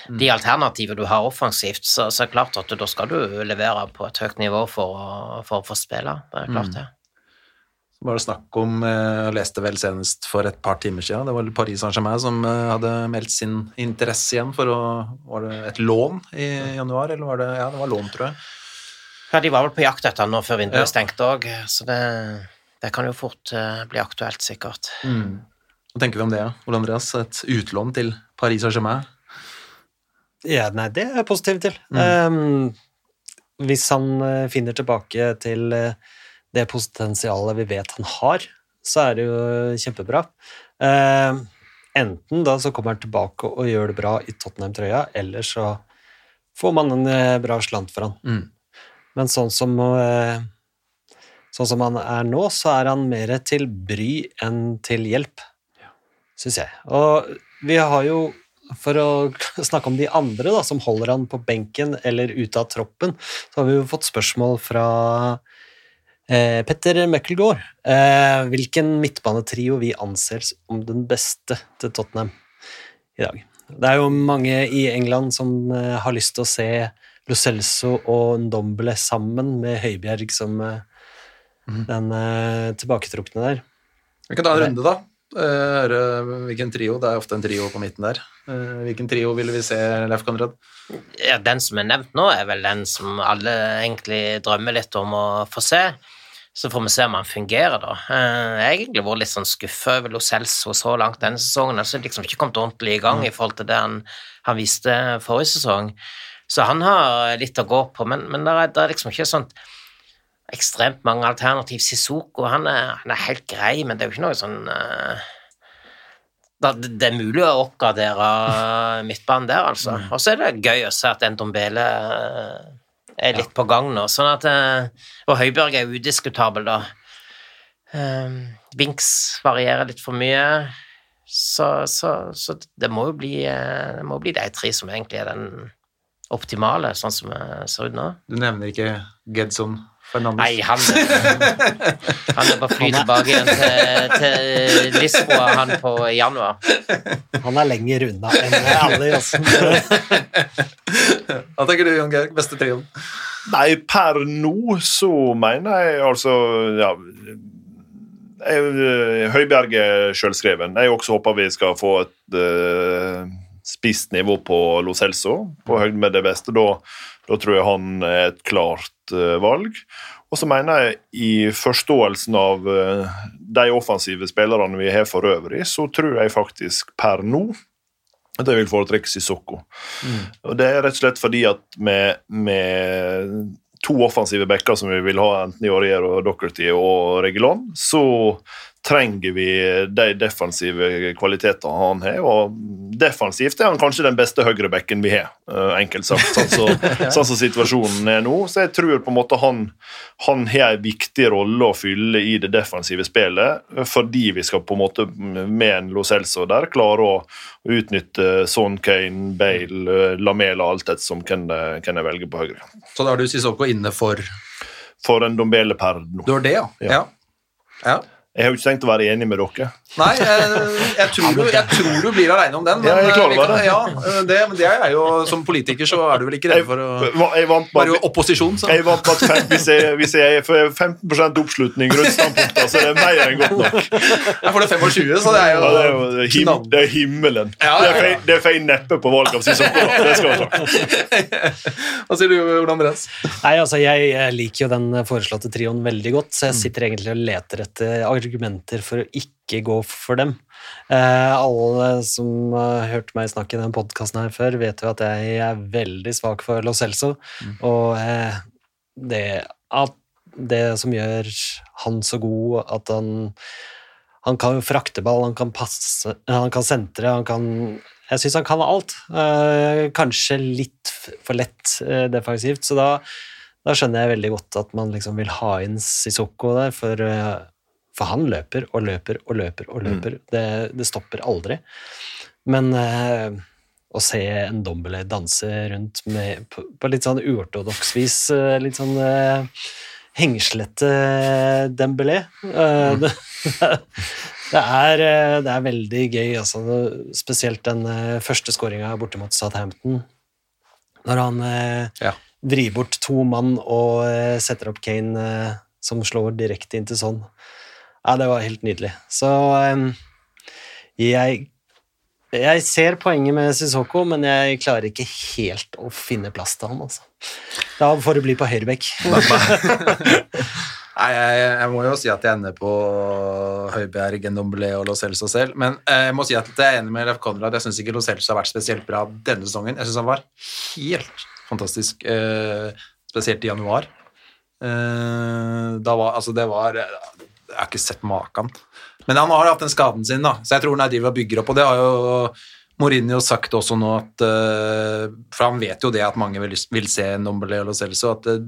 [SPEAKER 5] De alternativer du har offensivt, så, så er det klart at du, da skal du levere på et høyt nivå for, å- for å få spille. Det er
[SPEAKER 4] Mm.
[SPEAKER 5] klart det.
[SPEAKER 4] var det snakk om eh, Jeg leste vel senest for et par timer siden, det var Paris Saint-Germain som eh, hadde meldt sin interesse igjen for å Var det et lån i januar, eller var det Ja, det var lån, tror jeg.
[SPEAKER 5] Ja, de var vel på jakt etter nå før vinduet
[SPEAKER 4] Ja.
[SPEAKER 5] stengte òg, så det, det kan jo fort eh, bli aktuelt, sikkert.
[SPEAKER 4] Hva tenker vi om det, ja? Ole Andreas? Et utlån til Paris Saint-Germain?
[SPEAKER 6] Ja, nei, det er jeg positiv til. Ehm, hvis han eh, finner tilbake til eh, det potensialet vi vet han har, så er det jo kjempebra. Uh, enten da så kommer han tilbake og gjør det bra i Tottenham-trøya, eller så får man en eh, bra slant for han.
[SPEAKER 4] Mm.
[SPEAKER 6] Men sånn som uh, Sånn som han er nå, så er han mer til bry enn til hjelp, syns jeg. Og vi har jo for å [LAUGHS] snakke om de andre da, som holder han på benken eller ute av troppen, så har vi jo fått spørsmål fra eh, Petter Møkkelgaard. Eh, hvilken midtbanetrio vi anser som den beste til Tottenham i dag. Det er jo mange i England som eh, har lyst til å se Lo Celso og Ndombele sammen med Høibjerg som eh, den eh, tilbaketrukne der.
[SPEAKER 4] Vi kan ta en runde, da. Eh, hvilken trio. Det er ofte en trio på midten der. Eh, Hvilken trio ville vi se, Leif Konrad?
[SPEAKER 5] Ja, den som er nevnt nå, er vel den som alle egentlig drømmer litt om å få se. Så får vi se om han fungerer, da. Eh, Jeg har egentlig vært litt sånn skuffa over Lo Celso så langt denne sesongen. Altså, liksom ikke kommet ordentlig i gang i forhold til det han, han viste forrige sesong. Så han har litt å gå på, men, men det, er, det er liksom ikke sånt ekstremt mange alternativ. Sissoko han er, han er helt grei, men det er jo ikke noe sånn uh, det er mulig å oppgradere midtbanen der, altså. Og så er det gøy å se at Ndombele eh, er litt på gang nå. Sånn at, eh, og Høibjerg er udiskutabel, da. Binks varierer litt for mye. Så, så, så det må jo bli, det må bli de tre som egentlig er den optimale, sånn som det ser ut nå.
[SPEAKER 4] Du nevner ikke Gedson?
[SPEAKER 5] Nei, han, han er på fly tilbake igjen til, til Lisboa, han på januar.
[SPEAKER 6] Han er lenger unna enn alle i ossen.
[SPEAKER 4] Hva tenker du, Jon Georg? Beste trioen?
[SPEAKER 7] Nei, per nå så mener jeg altså ja, eh, Høibjerg er selvskreven. Jeg også håper vi skal få et uh, spisst nivå på Lo Celso, på høyde med det beste. Da, da tror jeg han er et klart eh, valg. Og så mener jeg i forståelsen av eh, de offensive spillerne vi har for øvrig, så tror jeg faktisk per nå at jeg vil foretrekke Sissoko. Og det er rett og slett fordi at med, med to offensive backer som vi vil ha, enten i Aurier og Dockerty og Regulon, så trenger vi de defensive kvalitetene han har. Og defensivt er han kanskje den beste høyrebacken vi har, eh, enkelt sagt, sånn som [LAUGHS] sånn så situasjonen er nå. Så jeg tror på en måte han, han har en viktig rolle å fylle i det defensive spillet, fordi vi skal på en måte med en Lo Celso der klare å utnytte Son Kane, Bale, eh, Lamela, alt etter som hvem jeg hvem jeg velger på høyre.
[SPEAKER 4] Så da har du Sissoko inne for
[SPEAKER 7] For en Dombele per nå.
[SPEAKER 4] Du har det, ja?
[SPEAKER 7] Ja.
[SPEAKER 4] ja. ja.
[SPEAKER 7] Jeg har jo ikke tenkt å være enig med dere.
[SPEAKER 4] Nei, jeg, jeg, tror du, jeg tror du blir aleine om den.
[SPEAKER 7] Ja, jeg er klar over
[SPEAKER 4] vi kan-
[SPEAKER 7] det.
[SPEAKER 4] Ja, det, men det er jo, som politiker så er du vel ikke redd for å
[SPEAKER 7] jeg vant
[SPEAKER 4] Bare opposisjon, så.
[SPEAKER 7] jeg vant bare fem, hvis, jeg, hvis jeg får 15 oppslutning rundt standpunktet, så er det mer enn godt nok.
[SPEAKER 4] Jeg får det 25, så det er jo,
[SPEAKER 7] Ja, det, er jo him, det er himmelen.
[SPEAKER 4] Ja,
[SPEAKER 7] Det
[SPEAKER 4] ja,
[SPEAKER 7] er
[SPEAKER 4] ja.
[SPEAKER 7] Det er feil neppe på valg av Sissoko. Det skal være sagt. [LAUGHS]
[SPEAKER 4] Hva sier du, Ole Andreas?
[SPEAKER 6] Nei, altså, jeg liker jo den foreslåtte trioen veldig godt, så jeg sitter egentlig og leter etter argumenter for å ikke gå for dem. Eh, alle som har hørt meg snakke i den podkasten her før, vet jo at jeg er veldig svak for Lo Celso, og eh, det at det som gjør han så god, at han han kan jo frakte ball, han kan passe, han kan sentre, han kan Jeg syns han kan alt. Eh, kanskje litt for lett eh, defensivt, så da, da skjønner jeg veldig godt at man liksom vil ha inn Sissoko der, for, eh, for han løper og løper og løper og løper. Det, det stopper aldri. Men eh, å se en Dombele danse rundt med, på, på litt sånn uortodoks vis, eh, litt sånn eh, hengslete dembelé Eh, det, [LAUGHS] det, er, eh, det er veldig gøy, altså. Spesielt den første skåringa borte mot Southampton. Når han
[SPEAKER 4] Ja.
[SPEAKER 6] vrir bort to mann og setter opp Kane, som slår direkte inn til sånn. Ja, det var helt nydelig. Så eh, jeg jeg ser poenget med Sissoko, men jeg klarer ikke helt å finne plass til han. Altså. Da får det bli på høyrebekk.
[SPEAKER 4] Nei, [LAUGHS] jeg, jeg må jo si at jeg ender på Høibjerg, Ndombele og Lo Celso selv. Men eh, jeg må si at jeg er enig med Leif Konrad. Jeg syns ikke Lo Celso har vært spesielt bra denne sesongen. Jeg syns han var helt fantastisk, eh, spesielt i januar. Eh, da var, altså det var Jeg har ikke sett maken. Men han har hatt den skaden sin, da, så jeg tror han driver og bygger opp. Og det har jo Mourinho sagt også nå at eh, For han vet jo det at mange vil, vil se Nombele og Lo Celso, at eh,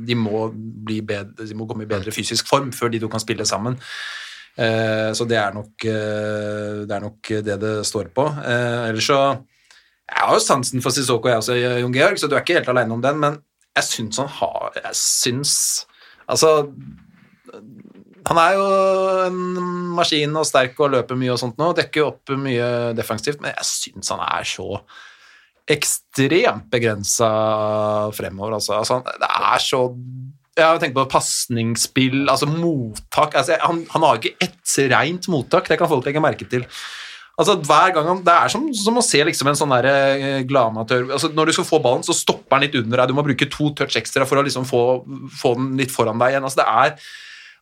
[SPEAKER 4] de må, bedre, de må komme i bedre fysisk form før de to kan spille sammen. Eh, så det er, nok, det er nok det det står på. Ellers så Jeg har jo sansen for Sissoko, jeg også, Jon Georg, så du er ikke helt alene om den, men jeg syns han har Jeg syns Altså han er jo en maskin og sterk og løper mye og sånt nå, dekker jo opp mye defensivt, men jeg syns han er så ekstremt begrensa fremover, altså. altså det er så Jeg tenker på pasningsspill, altså mottak altså, han, han har ikke ett rent mottak, det kan folk legge merke til. Altså hver gang han, Det er som, som å se liksom en sånn eh, glamatør altså Når du skal få ballen, så stopper han litt under deg. Du må bruke to touch ekstra for å liksom få, få den litt foran deg igjen. altså det er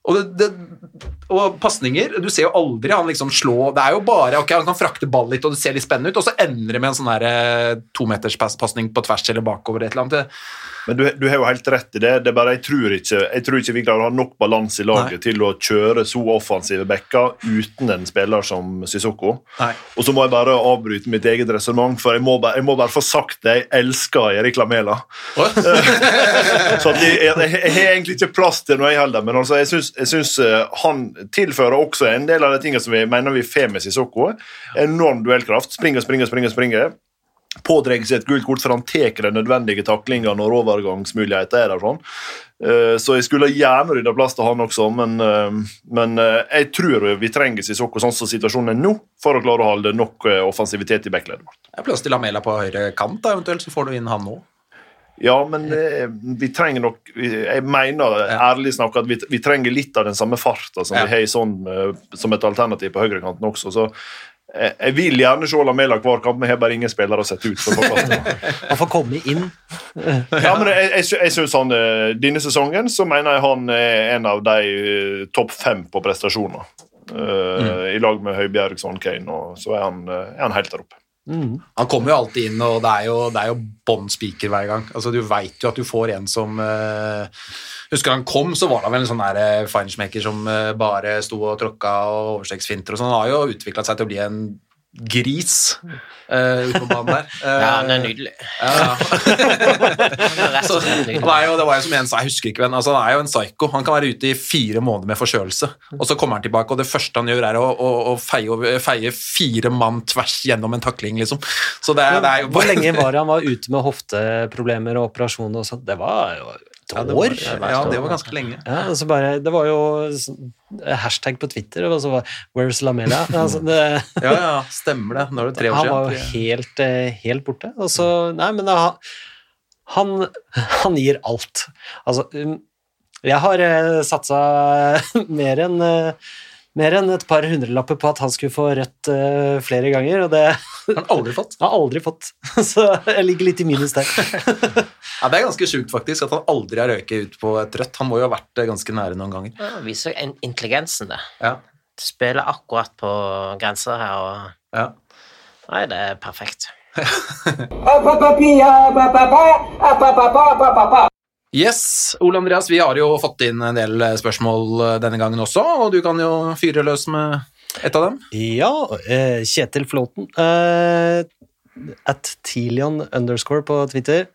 [SPEAKER 4] og, det, det, og pasninger Du ser jo aldri han liksom slå Det er jo bare ok, han kan frakte ball litt, og det ser litt spennende ut, og så ender det med en sånn eh, tometerspasning på tvers eller bakover. et eller annet.
[SPEAKER 7] Men du, du har jo helt rett i det. det er bare Jeg tror ikke, jeg tror ikke vi klarer å ha nok balanse i laget
[SPEAKER 4] Nei.
[SPEAKER 7] til å kjøre så offensive backer uten en spiller som Sissoko. Og så må jeg bare avbryte mitt eget resonnement, for jeg må, bare, jeg må bare få sagt det. Jeg elsker Erik Lamela. [LAUGHS] Så jeg, jeg, jeg har egentlig ikke plass til noe, jeg heller. Men altså, jeg syns, jeg syns eh, han tilfører også en del av de tingene som vi mener vi får med Sissoko. Enorm duellkraft. Springer, springer, springer. springer. Pådrar seg et gult kort, for han tar de nødvendige taklingene når overgangsmuligheter er der. sånn. Eh, Så jeg skulle gjerne rydda plass til han også, men, eh, men eh, jeg tror vi trenger Sissoko sånn som situasjonen er nå, for å klare å holde nok offensivitet i backleddet vårt.
[SPEAKER 4] Det er plass til Lamela på høyre kant, da, eventuelt, så får du inn han nå.
[SPEAKER 7] Ja, men eh, vi trenger nok Jeg mener ærlig snakka at vi, vi trenger litt av den samme farta som
[SPEAKER 4] Ja.
[SPEAKER 7] vi har sånn, som et alternativ på høyrekanten også. Så jeg vil gjerne se Lamela hver kamp, men jeg har bare ingen spillere å sette ut. [LAUGHS]
[SPEAKER 6] Han får komme inn. [LAUGHS]
[SPEAKER 7] Ja, men jeg, jeg, jeg synes han, eh, Denne sesongen så mener jeg han er en av de eh, topp fem på prestasjoner. Eh, I lag med Høibjerg, Son Kane, og så er han, eh, er han helt der oppe.
[SPEAKER 4] Han kommer jo alltid inn, og det er jo, det jo bånn spiker hver gang. Altså, du veit jo at du får en som uh, Husker han kom, så var det vel en sånn der feinschmecker som uh, bare sto og tråkka og overstegsfinter og sånn. Han har jo utvikla seg til å bli en gris uh, ute på banen der.
[SPEAKER 5] Ja, han er
[SPEAKER 4] Eh,
[SPEAKER 5] nydelig.
[SPEAKER 4] Ja, [LAUGHS] ja. Så, jo, det var jo som en sa, jeg husker ikke hvem, altså han er jo en psyko. Han kan være ute i fire måneder med forkjølelse, og så kommer han tilbake, og det første han gjør, er å, å, å feie, feie fire mann tvers gjennom en takling, liksom. Så det, er- det er jo
[SPEAKER 6] Hvor lenge [LAUGHS] var det han var ute med hofteproblemer og operasjoner og sånn? Det var jo
[SPEAKER 4] ja, det
[SPEAKER 6] år.
[SPEAKER 4] var, ja, det var ganske lenge.
[SPEAKER 6] Ja, altså bare, det var jo hashtag på Twitter, og så var 'Where's Lamela?' [LAUGHS] Altså, det,
[SPEAKER 4] Ja, ja, stemmer det. Nå er det tre år siden.
[SPEAKER 6] han var jo helt, eh, helt borte. Og så, nei, men da, han, han gir alt. Altså, um, jeg har eh, satsa [LAUGHS] mer enn eh, mer enn et par hundrelapper på at han skulle få rødt uh, flere ganger, og det
[SPEAKER 4] har han aldri fått. [LAUGHS]
[SPEAKER 6] har aldri fått. [LAUGHS] Så jeg ligger litt i minus der. [LAUGHS]
[SPEAKER 4] Ja, Det er ganske sjukt, faktisk, at han aldri har røyket ut på et rødt. Han må jo ha vært eh, ganske nære noen ganger.
[SPEAKER 5] Ja, viser intelligensen, det.
[SPEAKER 4] Ja,
[SPEAKER 5] Spiller akkurat på grensa her, og
[SPEAKER 4] ja.
[SPEAKER 5] Nei, det er perfekt.
[SPEAKER 4] Yes, Ole Andreas, vi har jo fått inn en del eh, spørsmål eh, denne gangen også, og du kan jo fyre løs med et av dem.
[SPEAKER 6] Ja, eh, Kjetil Flåten. At Tilion underscore på Twitter.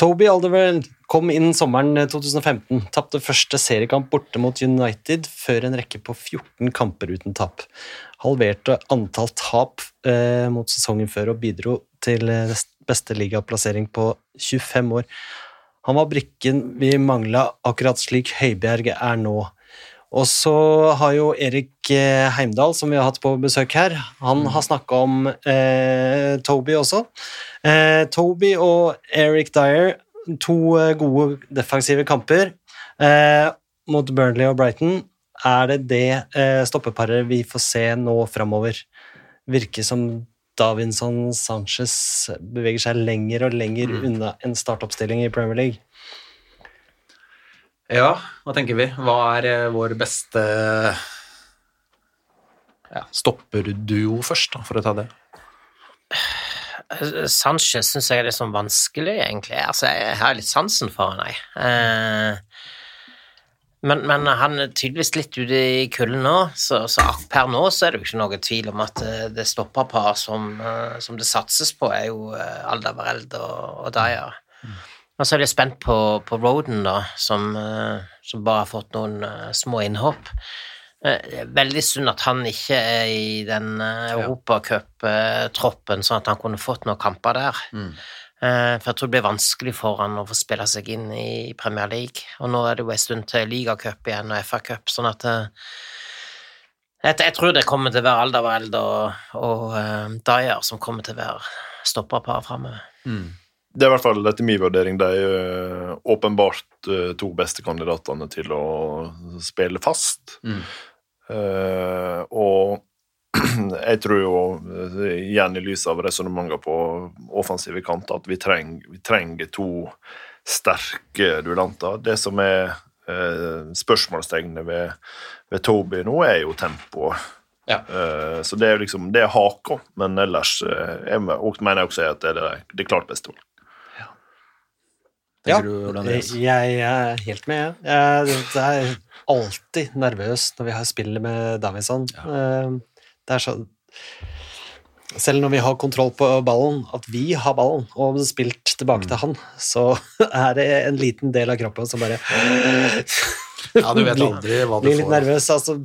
[SPEAKER 6] Toby Alderweireld kom inn sommeren 2015. Tapte første seriekamp borte mot United før en rekke på 14 kamper uten tap. Halverte antall tap mot sesongen før og bidro til beste ligaplassering på 25 år. Han var brikken vi mangla, akkurat slik Høibjerg er nå. Og så har jo Erik eh, Heimdal, som vi har hatt på besøk her, han har snakka om eh, Toby også. Eh, Toby og Eric Dyer, to eh, gode defensive kamper eh, mot Burnley og Brighton. Er det det eh, stoppeparet vi får se nå framover? Virker som Davinson Sanchez beveger seg lenger og lenger unna en startoppstilling i Premier League.
[SPEAKER 4] Ja, hva tenker vi? Hva er eh, vår beste ja, stopperduo først, da, for å ta det? [SIGHS]
[SPEAKER 5] Sanchez syns jeg er litt sånn vanskelig, egentlig. Altså, jeg har litt sansen for han, jeg. Eh, men, men han er tydeligvis litt ute i kulden nå, så, så per nå så er det jo ikke noe tvil om at eh, det stopperpar som, eh, som det satses på, er jo Alda Vareld og, og Dyer. Og så er jeg spent på, på Roden, da, som, eh, som bare har fått noen eh, små innhopp. Eh, Veldig synd at han ikke er i den europacuptroppen, sånn at han kunne fått noen kamper der. Eh, for jeg tror det blir vanskelig for han å få spille seg inn i Premier League. Og nå er det jo en stund til ligacup igjen og FA-cup, sånn at eh, jeg, jeg tror det kommer til å være Alderweireld og, og uh, Dyer som kommer til å være stopperpar framover.
[SPEAKER 7] Det er i hvert fall etter min vurdering de eh, åpenbart eh, to beste kandidatene til å spille fast.
[SPEAKER 4] Mm.
[SPEAKER 7] Eh, og [CLEARS THROAT] jeg tror jo, eh, igjen i lys av resonnementer på offensive kanter, at vi, treng, vi trenger to sterke duellanter. Det som er eh, spørsmålstegnet ved, ved Toby nå, er jo tempoet.
[SPEAKER 4] Ja.
[SPEAKER 7] Eh, så det er jo liksom, det er haka, men ellers eh, jeg mener jeg også at det er det, det klart beste valget.
[SPEAKER 4] Ja, du,
[SPEAKER 6] Jeg er helt med, jeg. jeg. Er alltid nervøs når vi har spillet med Davison. Eh, Det er så Selv når vi har kontroll på ballen, at vi har ballen og spilt tilbake til han, så [LAUGHS] er det en liten del av kroppen som bare
[SPEAKER 4] Ja, du vet [LAUGHS] aldri hva du
[SPEAKER 6] blir litt nervøs. Altså,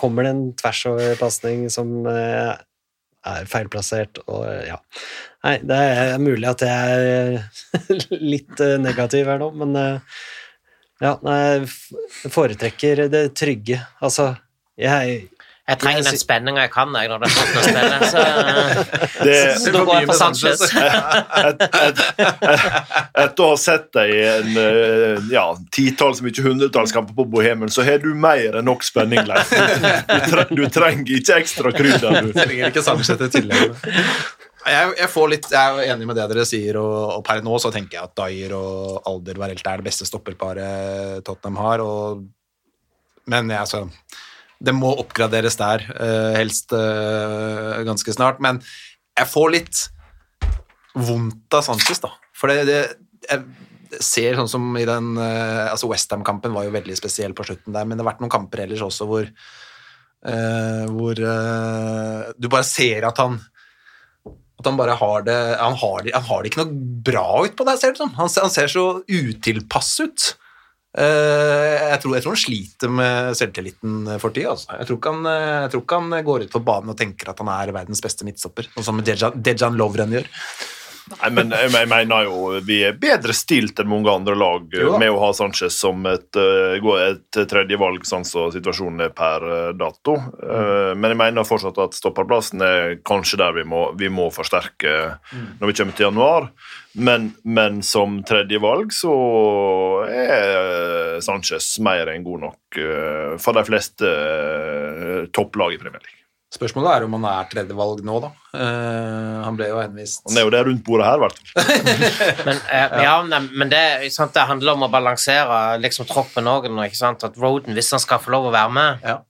[SPEAKER 6] kommer det en tvers over-pasning som eh, er feilplassert, og eh, ja Nei, det er mulig at jeg er [LAUGHS] litt eh, negativ her nå, men ja, jeg foretrekker det trygge. Altså, jeg
[SPEAKER 5] Jeg trenger den spenninga jeg kan jeg, når det er sånn å spille. Så, [LAUGHS]
[SPEAKER 7] Det,
[SPEAKER 5] så da går jeg for Sanchez.
[SPEAKER 7] et, et, etter å ha sett deg i en eh, ja, titalls, om ikke hundretalls kamper på Bohemen, så har du mer enn nok spenning, Leif. Du, du, tre, du trenger ikke ekstra krydder. Du.
[SPEAKER 4] Trenger ikke Sanchez i tillegg. Jeg, jeg, får litt, jeg er jo enig med det dere sier, og, og per nå så tenker jeg at Dyer og Alderweireld er det beste stopperparet Tottenham har. Og, men jeg, altså, det må oppgraderes der, eh, helst eh, ganske snart. Men jeg får litt vondt av Sanchez, da. For det, det jeg ser sånn som i den eh, altså Westham-kampen var jo veldig spesiell på slutten der, men det har vært noen kamper ellers også hvor uh, hvor uh, du bare ser at han at han bare har det Han har det, han har det ikke noe bra ut på deg, ser det ut som. Han, han ser så utilpass ut. Eh, jeg, tror, jeg tror han sliter med selvtilliten for tida. Altså. Jeg, eh, jeg tror ikke han går ut på banen og tenker at han er verdens beste midtstopper, sånn som Dejan, Dejan Lovren gjør.
[SPEAKER 7] Nei, men jeg, mener jo vi er bedre stilt enn mange andre lag eh,
[SPEAKER 4] Jo
[SPEAKER 7] med å ha Sanchez som et, uh, et tredjevalg, sånn som situasjonen er per eh, dato. Eh, men jeg mener fortsatt at stopperplassen er kanskje der vi må, vi må forsterke når vi kommer til januar. Men, men som tredjevalg så er Sanchez mer enn god nok eh, for de fleste eh, topplag i Premier League.
[SPEAKER 4] Spørsmålet er om han er tredjevalg nå, da. Uh, han ble jo henvist
[SPEAKER 7] Han er jo det rundt bordet her, i hvert fall.
[SPEAKER 5] Men, eh, ja, men det, sant, det handler om å balansere liksom, troppen òg. At Roden, hvis han skal få lov å være med,
[SPEAKER 4] Ja.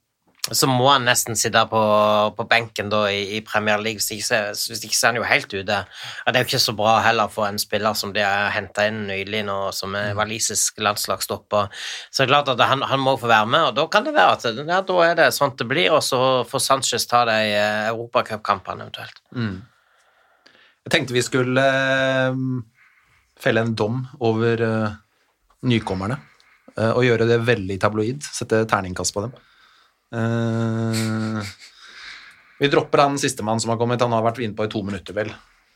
[SPEAKER 5] Så må han nesten sitte på, på benken da, i, i Premier League. Hvis ikke, så- hvis ikke så er han jo helt ute. Ja, det er jo ikke så bra heller for en spiller som de har henta inn nylig nå, som er walisisk landslagsstopper. Så det er klart at han, han må få være med, og da kan det være at ja, da er det sånn det blir, og så får Sanchez ta de eh, europacupkampene eventuelt.
[SPEAKER 4] Jeg tenkte vi skulle eh, felle en dom over eh, nykommerne. og gjøre det veldig tabloid. Sette terningkast på dem. Eh, vi dropper han sistemann som har kommet. Han har vært inne på i to minutter, vel.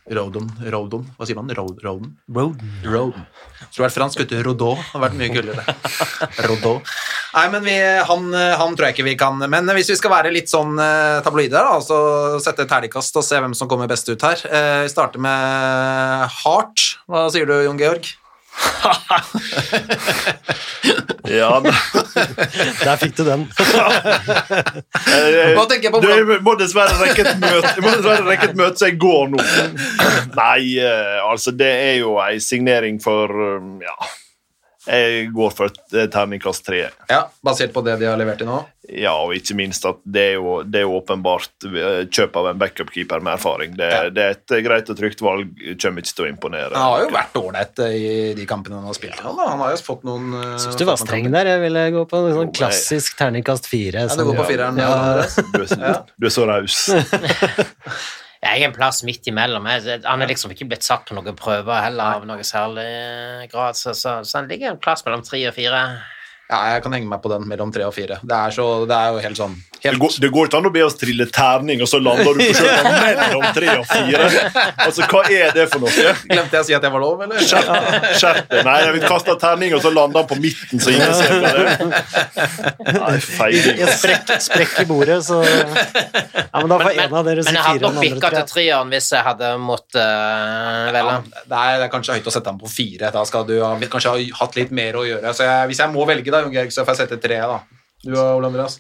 [SPEAKER 4] Rodon. Rodon. Hva sier man? Rod- Rodon?
[SPEAKER 6] Rodon.
[SPEAKER 4] Rodon. Skulle vært fransk, vet du. Rodot. Det hadde vært mye kulere. Rodot. Nei, men vi, han, han tror jeg ikke vi kan Men hvis vi skal være litt sånn eh, tabloide, da, så sette terningkast og se hvem som kommer best ut her. Eh, vi starter med Heart. Hva sier du, Jon Georg? [LAUGHS]
[SPEAKER 7] Ja, da.
[SPEAKER 6] Der fikk du den.
[SPEAKER 4] Hva tenker jeg på
[SPEAKER 7] Du,
[SPEAKER 4] hvordan-
[SPEAKER 7] jeg må dessverre rekke et møte, jeg må dessverre rekke et møte så jeg går nå. Nei, eh, altså, det er jo ei signering for um, Ja. Jeg går for et terningkast tre.
[SPEAKER 4] Ja, Basert på det de har levert til nå?
[SPEAKER 7] Ja, og ikke minst at det er jo, det er jo åpenbart eh, kjøp av en backupkeeper med erfaring. Det,
[SPEAKER 4] Ja.
[SPEAKER 7] det er et eh, greit og trygt valg. Kommer ikke til å imponere.
[SPEAKER 4] Han har jo vært ålreit eh, i de kampene han har spilt. Han, han har jo fått noen
[SPEAKER 6] Syns du var streng der. Jeg ville gå på en sånn klassisk terningkast fire.
[SPEAKER 4] Ja, du går på fireren.
[SPEAKER 6] Ja.
[SPEAKER 7] Du er, du er så raus. [LAUGHS] [LAUGHS] [LAUGHS]
[SPEAKER 5] Jeg er en plass midt imellom. Han er liksom ikke blitt satt på noen prøver heller av noe særlig grad, så, så, så han ligger en plass mellom tre og fire.
[SPEAKER 4] Ja, jeg kan henge meg på den mellom tre og fire. Det er, så, det er jo helt sånn
[SPEAKER 7] Det
[SPEAKER 4] helt,
[SPEAKER 7] går, det går ikke an å be oss trille terning, og så lander du på [LAUGHS] sjøen mellom tre og fire. Altså, Hva er det for noe?
[SPEAKER 4] Glemte jeg å si at jeg var lov, eller?
[SPEAKER 7] Skjerp deg. Nei, vi kaster terning, og så lander han på midten, så ingen ser på det. Nei,
[SPEAKER 6] feil
[SPEAKER 7] feiling.
[SPEAKER 6] sprekk, sprekk i bordet, så Ja, men da får en av dere si
[SPEAKER 5] men jeg hadde nok bikka til
[SPEAKER 6] tre.
[SPEAKER 5] treeren hvis jeg hadde måttet uh, velge.
[SPEAKER 4] Ja, det, det er kanskje høyt å sette ham på fire. Da skal du kanskje ha hatt litt mer å gjøre. Så jeg, hvis jeg må velge, da, Jon Georg, så får jeg sette tre. da. Du og Ole Andreas?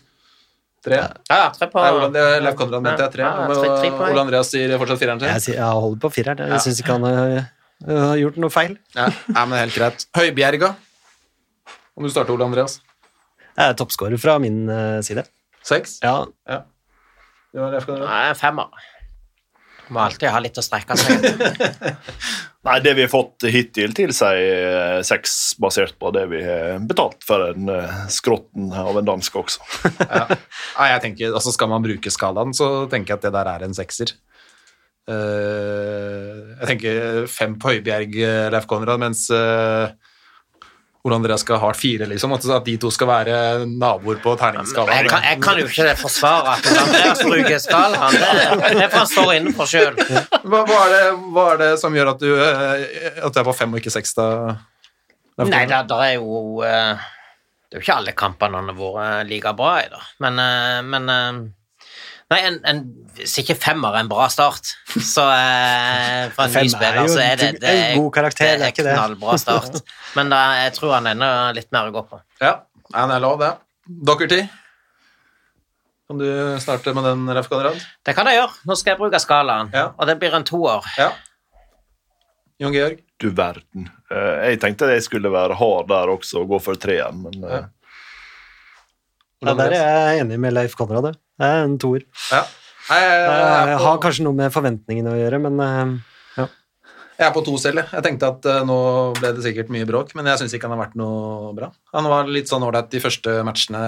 [SPEAKER 4] Tre?
[SPEAKER 5] Ja, tre på
[SPEAKER 4] det Leif Konrad mente jeg tre.
[SPEAKER 5] Ja, tre.
[SPEAKER 4] Ole Andreas sier fortsatt fireren sin.
[SPEAKER 6] Jeg, sier, jeg holder på fireren. Jeg syns ikke han har, har gjort noe feil.
[SPEAKER 4] Ja, ja, men helt greit. Høibjerga. Om du starter, Ole Andreas.
[SPEAKER 6] Jeg er toppskårer fra min eh, side.
[SPEAKER 4] Seks?
[SPEAKER 6] Ja,
[SPEAKER 4] Du var Leif Konrad?
[SPEAKER 5] Nei, femmer. Må alltid ha litt å strekke seg etter. [LAUGHS]
[SPEAKER 7] Nei, det vi har fått hittil, tilsier seg seks, basert på det vi har betalt for en eh, skrotten av en dansk også. [LAUGHS]
[SPEAKER 4] Ja. Nei, jeg tenker, altså Skal man bruke skalaen, så tenker jeg at det der er en sekser. Uh, jeg tenker fem på Høibjerg, eh, Leif Konrad, mens uh, Ole Andreas skal ha fire, liksom. At, at de to skal være naboer på
[SPEAKER 5] Jeg
[SPEAKER 4] terningsskalaen.
[SPEAKER 5] kan, jeg kan jo ikke forsvare at Andreas bruker skalaen. Det, det får han stå innenfor sjøl.
[SPEAKER 4] Hva, hva, det, hva er det som gjør at du, eh, at du er på fem og ikke seks, da?
[SPEAKER 5] Nei,
[SPEAKER 4] det,
[SPEAKER 5] det er jo eh, Det er jo ikke alle kampene han har vært like bra i, da. Men, eh, men eh, Nei, en, en, hvis ikke femmer er en bra start, så eh, for en
[SPEAKER 6] Fem
[SPEAKER 5] ny
[SPEAKER 6] er
[SPEAKER 5] spiller,
[SPEAKER 6] jo
[SPEAKER 5] så er det,
[SPEAKER 6] en
[SPEAKER 5] det er,
[SPEAKER 6] god karakter, det er ikke det.
[SPEAKER 5] knallbra start. [LAUGHS] Men da, jeg tror han ender litt mer å gå på.
[SPEAKER 4] Ja, han det er lov, det. Dockerty. Kan du starte med den, Ref Konrad?
[SPEAKER 5] Det kan jeg gjøre. Nå skal jeg bruke skalaen,
[SPEAKER 4] Ja.
[SPEAKER 5] og det blir en toer.
[SPEAKER 4] Ja. Jon Georg?
[SPEAKER 7] Du verden. Eh, Jeg tenkte jeg skulle være hard der også og gå for treeren, men eh,
[SPEAKER 6] Ja, der er jeg enig med Leif Konrad. det. Det er en toer.
[SPEAKER 4] Ja. Jeg, jeg, jeg, jeg,
[SPEAKER 6] har kanskje noe med forventningene å gjøre, men eh,
[SPEAKER 4] Jeg er på to selv. jeg. Tenkte at eh, nå ble det sikkert mye bråk, men jeg syns ikke han har vært noe bra. Han var litt sånn ålreit de første matchene,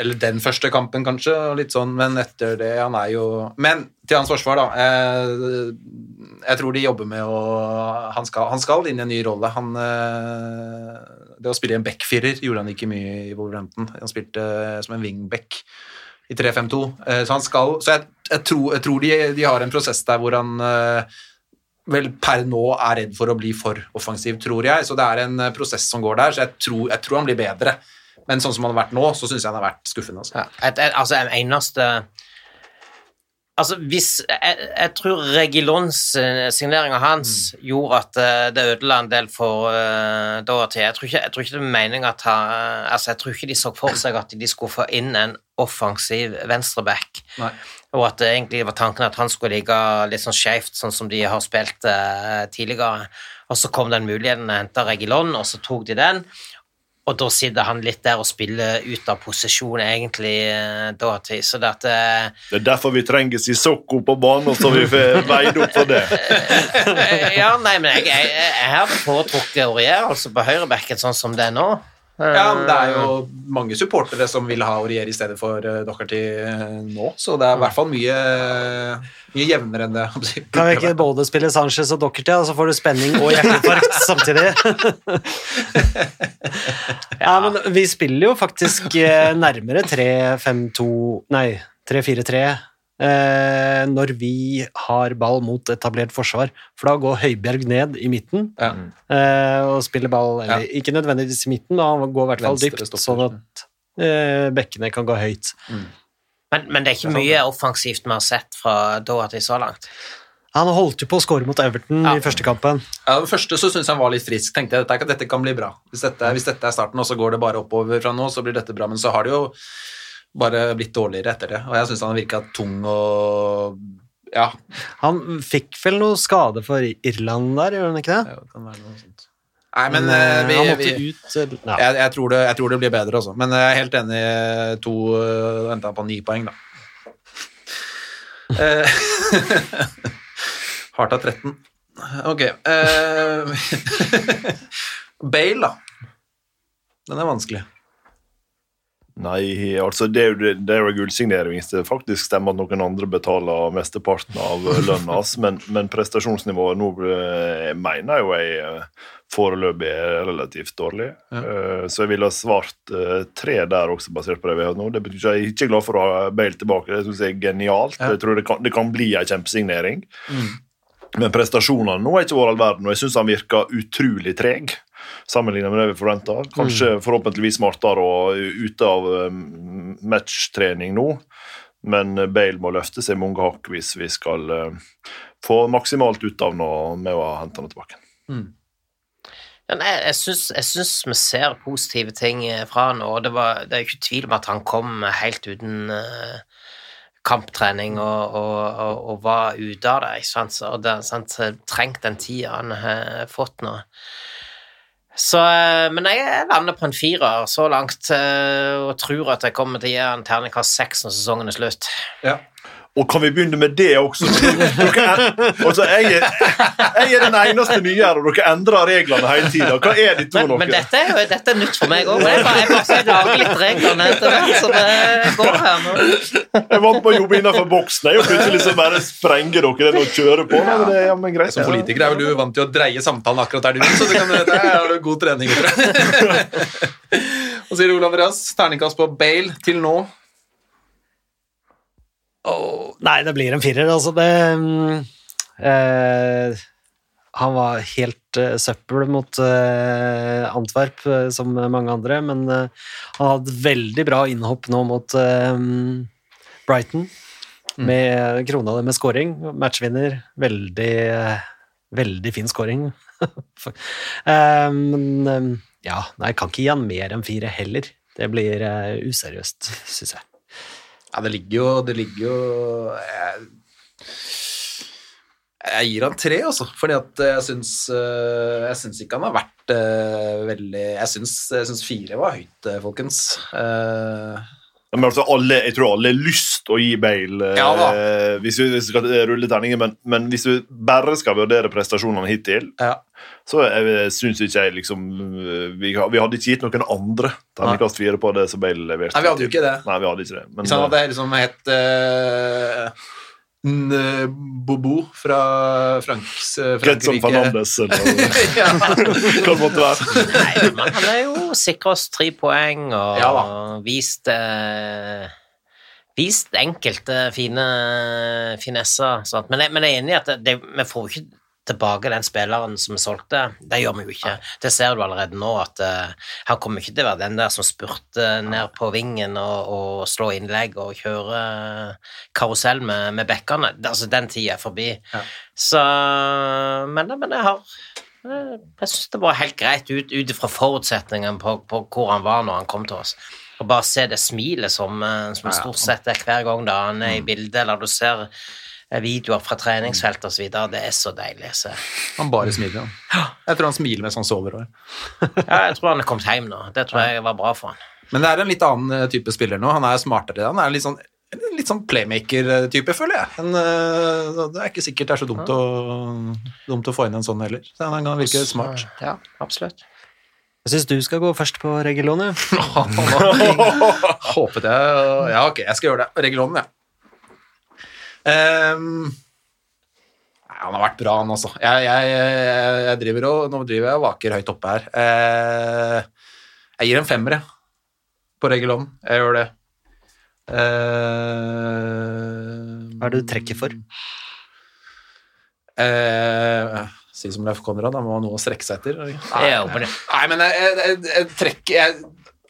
[SPEAKER 4] eller den første kampen kanskje, og litt sånn, men etter det Han er jo Men til hans forsvar, da. Jeg, jeg tror de jobber med å Han skal, han skal inn i en ny rolle. Han eh, Det å spille i en backfirer gjorde han ikke mye i Wolverhampton. Han spilte som en wingback i 3-5-2. Eh, Så han skal Så jeg, jeg, tror, jeg tror de, de har en prosess der hvor han eh, vel per nå er redd for å bli for offensiv, tror jeg. Så det er en eh, prosess som går der, så jeg tror, jeg tror han blir bedre. Men sånn som han har vært nå, så syns jeg han har vært skuffende. Altså.
[SPEAKER 5] Ja. Et, et, altså, en eneste Altså, hvis Jeg, jeg tror Regilons signering av hans gjorde at eh, det ødela en del for uh, Dorothy. Jeg tror ikke, jeg tror ikke det meningen at han Altså, jeg tror ikke de så for seg at de skulle få inn en offensiv venstreback. Og at det egentlig var tanken at han skulle ligge litt sånn skjevt, sånn som de har spilt uh, tidligere. Og så kom den muligheten å hente Regilon, og så tok de den. Og da sitter han litt der og spiller ut av posisjon, egentlig, da Doherty. Så det at eh,
[SPEAKER 7] det er derfor vi trenger Sissoko på banen, så vi får [LAUGHS] veid opp for det.
[SPEAKER 5] eh, Ja, nei, men jeg, jeg, jeg har foretrukket Aurier, altså på høyrebekken, sånn som det er nå.
[SPEAKER 4] Ja, men det er jo mange supportere som vil ha Aurier i stedet for uh, Docherty eh, nå, så det er i hvert fall mye, mye jevnere enn det.
[SPEAKER 6] kan vi ikke både spille Sanchez og Dockerty, og så får du spenning og hjerteinfarkt [LAUGHS] samtidig? [LAUGHS] ja, men vi spiller jo faktisk eh, nærmere 3-5-2 Nei, 3-4-3 eh, når vi har ball mot etablert forsvar, for da går Høibjerg ned i midten
[SPEAKER 4] Ja.
[SPEAKER 6] eh, og spiller ball eller, Ikke nødvendigvis i midten, men han går i hvert fall
[SPEAKER 4] Venstre
[SPEAKER 6] dypt,
[SPEAKER 4] stopper.
[SPEAKER 6] sånn at eh, bekkene kan gå høyt.
[SPEAKER 5] Men, men det er ikke mye offensivt vi har sett fra da til så langt.
[SPEAKER 6] Han holdt jo på å score mot Everton
[SPEAKER 5] Ja.
[SPEAKER 6] i første kampen.
[SPEAKER 4] Ja, Den første så syntes jeg han var litt frisk. Tenkte jeg dette, dette kan bli bra. Hvis dette, hvis dette er starten, og så går det bare oppover fra nå, så blir dette bra. Men så har det jo bare blitt dårligere etter det. Og jeg syns han virka tung og Ja.
[SPEAKER 6] Han fikk vel noe skade for Irland der, gjør han ikke det?
[SPEAKER 4] det kan være noe sånt. Nei, men eh,
[SPEAKER 6] han måtte
[SPEAKER 4] vi,
[SPEAKER 6] ut eh, ja.
[SPEAKER 4] jeg, jeg, tror det, jeg tror det blir bedre, altså. Men jeg er helt enig. To uh, endte han på ni poeng, da. [LAUGHS] Eh, Hardt av 13. Ok. Uh, [LAUGHS] Bale, da. Den er vanskelig.
[SPEAKER 7] Nei, altså det er jo det er jo en gullsignering hvis det faktisk stemmer at noen andre betaler mesteparten av lønna hans, men, men prestasjonsnivået nå jeg mener jo jeg eh, foreløpig er relativt dårlig. Ja. Så jeg ville ha svart eh, tre der også, basert på det vi har nå. Det betyr ikke at Jeg er ikke glad for å ha Bale tilbake, det syns jeg er genialt.
[SPEAKER 4] Ja.
[SPEAKER 7] Jeg tror det kan, det kan bli en kjempesignering. Men prestasjonene nå er ikke vår all verden, og jeg syns han virker utrolig treg. Sammenlignet med det vi forventa. Kanskje forhåpentligvis smartere og ute av um, matchtrening nå. Men Bale må løfte seg mange hakk hvis vi skal uh, få maksimalt ut av noe med å hente han tilbake.
[SPEAKER 5] Ja, nei, jeg syns, jeg syns vi ser positive ting eh, fra han, og det, var, det er ikke tvil om at han kom helt uten eh, kamptrening og, og, og, og var ute av det, ikke sant, og det, sant, trengt den tida han har fått nå. Så, eh, men jeg lander på en firer så langt, eh, og tror at jeg kommer til å gi en terningkast seks når sesongen er slutt.
[SPEAKER 4] Ja.
[SPEAKER 7] Og kan vi begynne med det også? [LAUGHS] Dere er, altså, jeg, er, jeg er den eneste nye her, og dere endrer reglene hele tida. Hva er dette
[SPEAKER 5] to,
[SPEAKER 7] for
[SPEAKER 5] men
[SPEAKER 7] noe?
[SPEAKER 5] dette er jo dette er nytt for meg òg. Jeg bare, jeg bare skal lage litt reglene etter hvert, så det går her nå.
[SPEAKER 7] Jeg vant på å jobbe innenfor boksen, jeg, kunne plutselig så bare sprenger dere den og kjører på. Men det, ja, men greit.
[SPEAKER 4] Som politiker er vel du vant til å dreie samtalen akkurat der du vil, så du kan, der har du god trening. [LAUGHS] Hva sier Ole Andreas? Terningkast på Bale til nå?
[SPEAKER 6] Åh, nei, det blir en firer, altså. Det mm, eh, Han var helt eh, søppel mot eh, Antwerp, eh, som mange andre, men eh, han hadde et veldig bra innhopp nå mot eh, Brighton. Med krona det med scoring. Matchvinner. Veldig, veldig fin scoring. [LAUGHS] Men ja, nei, jeg kan ikke gi han mer enn fire heller. Det blir useriøst, syns jeg.
[SPEAKER 4] Ja, det ligger jo Det ligger jo Jeg, jeg gir han tre, altså. Fordi at jeg syns eh, Jeg syns ikke han har vært eh, veldig Jeg syns, jeg syns fire var høyt, eh, folkens. Eh,
[SPEAKER 7] Men altså, alle, jeg tror alle har lyst å gi Bale eh,
[SPEAKER 4] Ja da.
[SPEAKER 7] hvis vi vi skal rulle terninger, men, men hvis du bare skal vurdere prestasjonene hittil,
[SPEAKER 4] ja.
[SPEAKER 7] så syns ikke jeg liksom eh, vi, vi hadde ikke gitt noen andre terningkast fire på det som Bale leverte.
[SPEAKER 4] Nei, vi hadde jo ikke det.
[SPEAKER 7] Nei, vi hadde ikke det. Men,
[SPEAKER 4] Hvis han hadde liksom hett uh, Bobo fra Franks, eh,
[SPEAKER 7] Getson
[SPEAKER 4] Frankrike
[SPEAKER 7] Fernandes eller [LAUGHS] hva det måtte være.
[SPEAKER 5] Nei, men han har jo sikra oss tre poeng og
[SPEAKER 4] Ja
[SPEAKER 5] vist eh, Vist enkelte fine finesser. Men, jeg, men jeg er enig i at det, det, vi får ikke tilbake den spilleren som vi solgte. Det gjør vi jo ikke. Det ser du allerede nå, at uh, han kommer ikke til å være den der som spurter ned på vingen og, og slår innlegg og kjører karusell med, med bekkene. Altså, den tida er forbi. Så Men, men jeg har jeg syns det var helt greit ut, ut fra forutsetningen på, på hvor han var når han kom til oss. Og bare se det smilet som, eh, som stort sett er hver gang da han er i bildet, eller du ser eh, videoer fra treningsfelt osv. Det er så deilig å se.
[SPEAKER 4] Han bare smiler. Han. Jeg tror han smiler mens han sover. òg. [LAUGHS]
[SPEAKER 5] Ja, jeg tror han er kommet hjem nå. Det tror jeg var bra for han.
[SPEAKER 4] Men det er en litt annen eh, type spiller nå. Han er smartere. Han er litt sånn, litt sånn playmaker-type, føler jeg. Men, eh, det er ikke sikkert det er så dumt å, dumt å få inn en sånn heller. Så han kan virke smart.
[SPEAKER 5] Ja, absolutt.
[SPEAKER 6] Jeg syns du skal gå først på Regulone. [LAUGHS]
[SPEAKER 4] Håpet jeg Ja, ok, jeg skal gjøre det. Regulonen, ja. Ehm, nei, han har vært bra, han også. Jeg, jeg, jeg, driver og, nå driver jeg og vaker høyt oppe her. Uh, jeg gir en femmer, jeg, på regelånden. Jeg gjør det. Uh,
[SPEAKER 6] Hva er det du trekker for?
[SPEAKER 4] Uh, si som Leif Konrad, da må ha noe å strekke seg etter. Nei,
[SPEAKER 5] Jeg.
[SPEAKER 4] Nei, men jeg, jeg, jeg, jeg trekker jeg,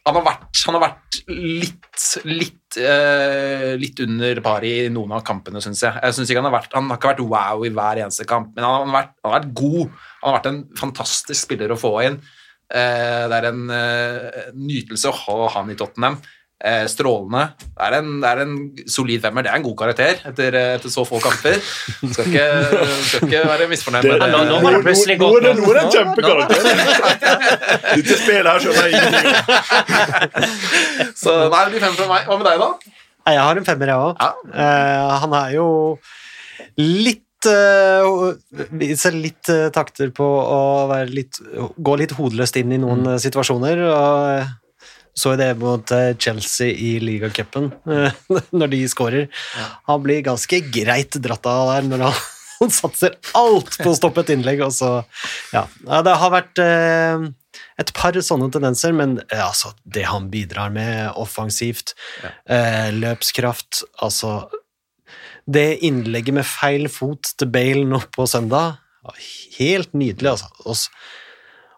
[SPEAKER 4] han, har vært, han har vært litt litt, uh, litt under par i noen av kampene, syns jeg. Jeg synes ikke han, har vært, han har ikke vært wow i hver eneste kamp, men han har vært, han har vært god. Han har vært en fantastisk spiller å få inn. Uh, det er en uh, nytelse å ha han i Tottenham. Eh, strålende. Det er, en, det er en solid femmer. Det er en god karakter etter, eh, etter så få kamper. Skal ikke, skal ikke være misfornøyd med
[SPEAKER 7] Det-
[SPEAKER 5] nå- nå var det plutselig godt
[SPEAKER 7] det,
[SPEAKER 5] nå.
[SPEAKER 7] nå er det en
[SPEAKER 5] Nå-
[SPEAKER 7] kjempekarakter. Dette spillet her skjønner jeg ingenting av. [LAUGHS]
[SPEAKER 4] Så nei, det blir fem fra meg. Hva med deg, da?
[SPEAKER 6] Jeg har en femmer, jeg òg.
[SPEAKER 4] Ja.
[SPEAKER 6] han er jo litt uh, Viser litt eh, takter på å være litt, gå litt hodeløst inn i noen mm. situasjoner. og eh, så jo det mot eh, Chelsea i ligacupen, eh, [LAUGHS] når de skårer. Han blir ganske greit dratt av der når han, [LAUGHS] han satser alt på å stoppe et innlegg. Og så, ja. Ja, Det har vært eh, et par sånne tendenser, men altså, det han bidrar med offensivt, eh, løpskraft Altså Det innlegget med feil fot til Bale nå på søndag Helt nydelig, altså.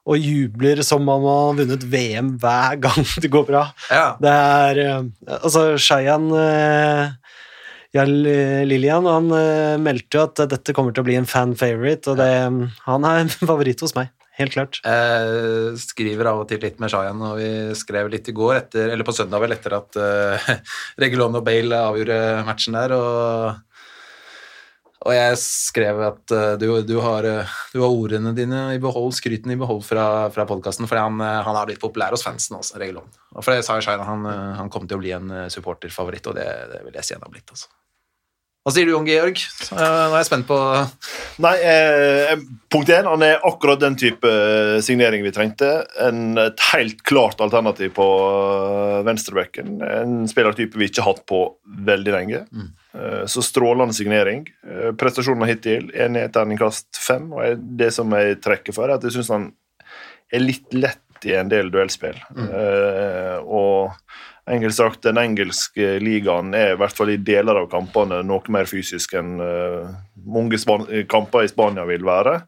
[SPEAKER 6] Og, jubler som om han har vunnet VM hver gang [LAUGHS] det går bra.
[SPEAKER 4] Ja.
[SPEAKER 6] Det er eh, Altså, Shayan ja, Lillian han eh, meldte jo at dette kommer til å bli en fan favorite, og det, han er en [LAUGHS] favoritt hos meg. Helt klart.
[SPEAKER 4] Jeg skriver av og til litt med Shayan, og vi skrev litt i går, etter, eller på søndag vel, etter at [LAUGHS] uh, Regulon og Bale avgjorde matchen der. Og, og jeg skrev at eh, du, du, har, eh, du har ordene dine i behold, skryten i behold fra, fra podkasten, fordi han, eh, han har blitt populær hos fansen også. Og for det sa jo Shayan, han, han kom til å bli en supporterfavoritt, og det, det vil jeg si han har blitt. altså. Hva sier du, Jon Georg? Nå er jeg spent på
[SPEAKER 7] Nei, eh, punkt én, han er akkurat den type signering vi trengte. En, et helt klart alternativ på venstrebekken. En spillertype vi ikke har hatt på veldig lenge. Eh, så strålende signering. Eh, prestasjonene hittil, enig i terningkast fem. Og det som jeg trekker for, er at jeg syns han er litt lett i en del duellspill. Eh, og enkelt sagt, den engelske ligaen er i hvert fall i deler av kampene noe mer fysisk enn eh, mange span kamper i Spania vil være.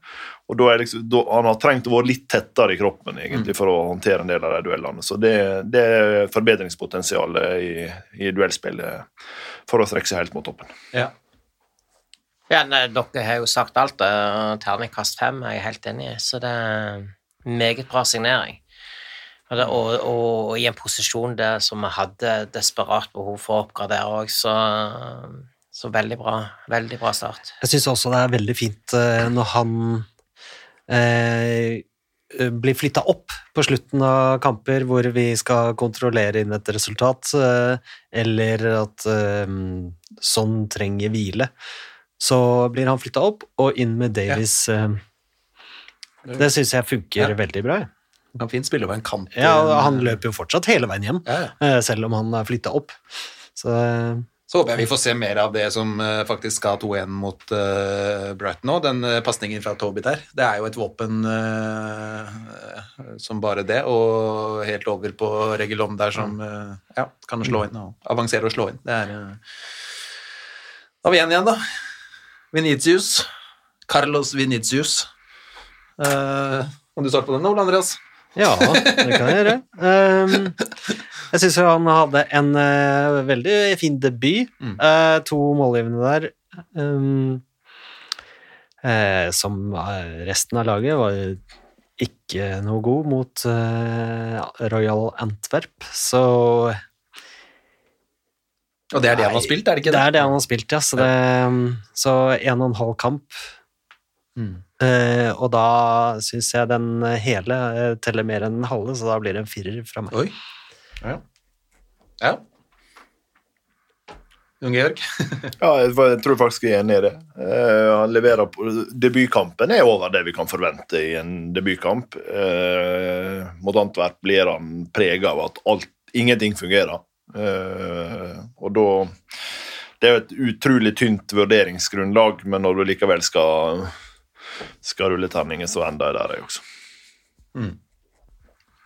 [SPEAKER 7] Og da er liksom, da, Han har trengt å være litt tettere i kroppen egentlig for å håndtere en del av de duellene. Så det, det er forbedringspotensialet i, i duellspillet for å strekke seg helt mot toppen.
[SPEAKER 4] Ja.
[SPEAKER 5] Ja, nei, dere har jo sagt alt. Terningkast fem er jeg helt enig i, så det er meget bra signering. Og, det, og, og i en posisjon der som vi hadde desperat behov for å oppgradere òg, så, så veldig bra. Veldig bra start.
[SPEAKER 6] Jeg syns også det er veldig fint eh, når han eh, blir flytta opp på slutten av kamper hvor vi skal kontrollere inn et resultat, eh, eller at eh, sånn trenger hvile. Så blir han flytta opp, og inn med Davies. Ja. det syns jeg funker
[SPEAKER 4] Ja.
[SPEAKER 6] veldig bra.
[SPEAKER 4] Han kan spiller spille over en kant.
[SPEAKER 6] Ja, han løper jo fortsatt hele veien hjem,
[SPEAKER 4] Ja,
[SPEAKER 6] eh, selv om han er flytta opp. Så eh,
[SPEAKER 4] Så håper jeg vi får se mer av det som eh, faktisk skal 2-1 mot uh, Brighton nå, den uh, pasningen fra Toby der. Det er jo et våpen uh, som bare det, og helt over på Regulon der som ja, kan slå inn og avansere og slå inn. Det er Da er vi igjen igjen, da. Vinicius. Carlos Vinicius. Eh, kan du starte på den, Ole Andreas?
[SPEAKER 6] Ja, det kan jeg gjøre. Um, jeg syns han hadde en uh, veldig fin debut.
[SPEAKER 4] Mm.
[SPEAKER 6] Eh, to målgivende der. Um, uh, som resten av laget var ikke noe god mot Royal Antwerp, så
[SPEAKER 4] Og det er det han har spilt, er det ikke
[SPEAKER 6] det
[SPEAKER 4] det?
[SPEAKER 6] er det han har spilt, ja. Så, det, så en og en halv kamp.
[SPEAKER 4] Mm.
[SPEAKER 6] Eh, og da syns jeg den hele uh, teller mer enn den halve, så da blir det en firer fra meg.
[SPEAKER 4] Oi. Ja. ja. Jon Georg? [LAUGHS]
[SPEAKER 7] Ja, jeg, jeg tror faktisk jeg er enig i det. Uh, han leverer på Debutkampen er over det vi kan forvente i en debutkamp. Uh, mot Antwerp blir han prega av at alt, ingenting fungerer. Uh, og da Det er jo et utrolig tynt vurderingsgrunnlag, men når du likevel skal, skal rulle terninger, så ender jeg der, jeg også.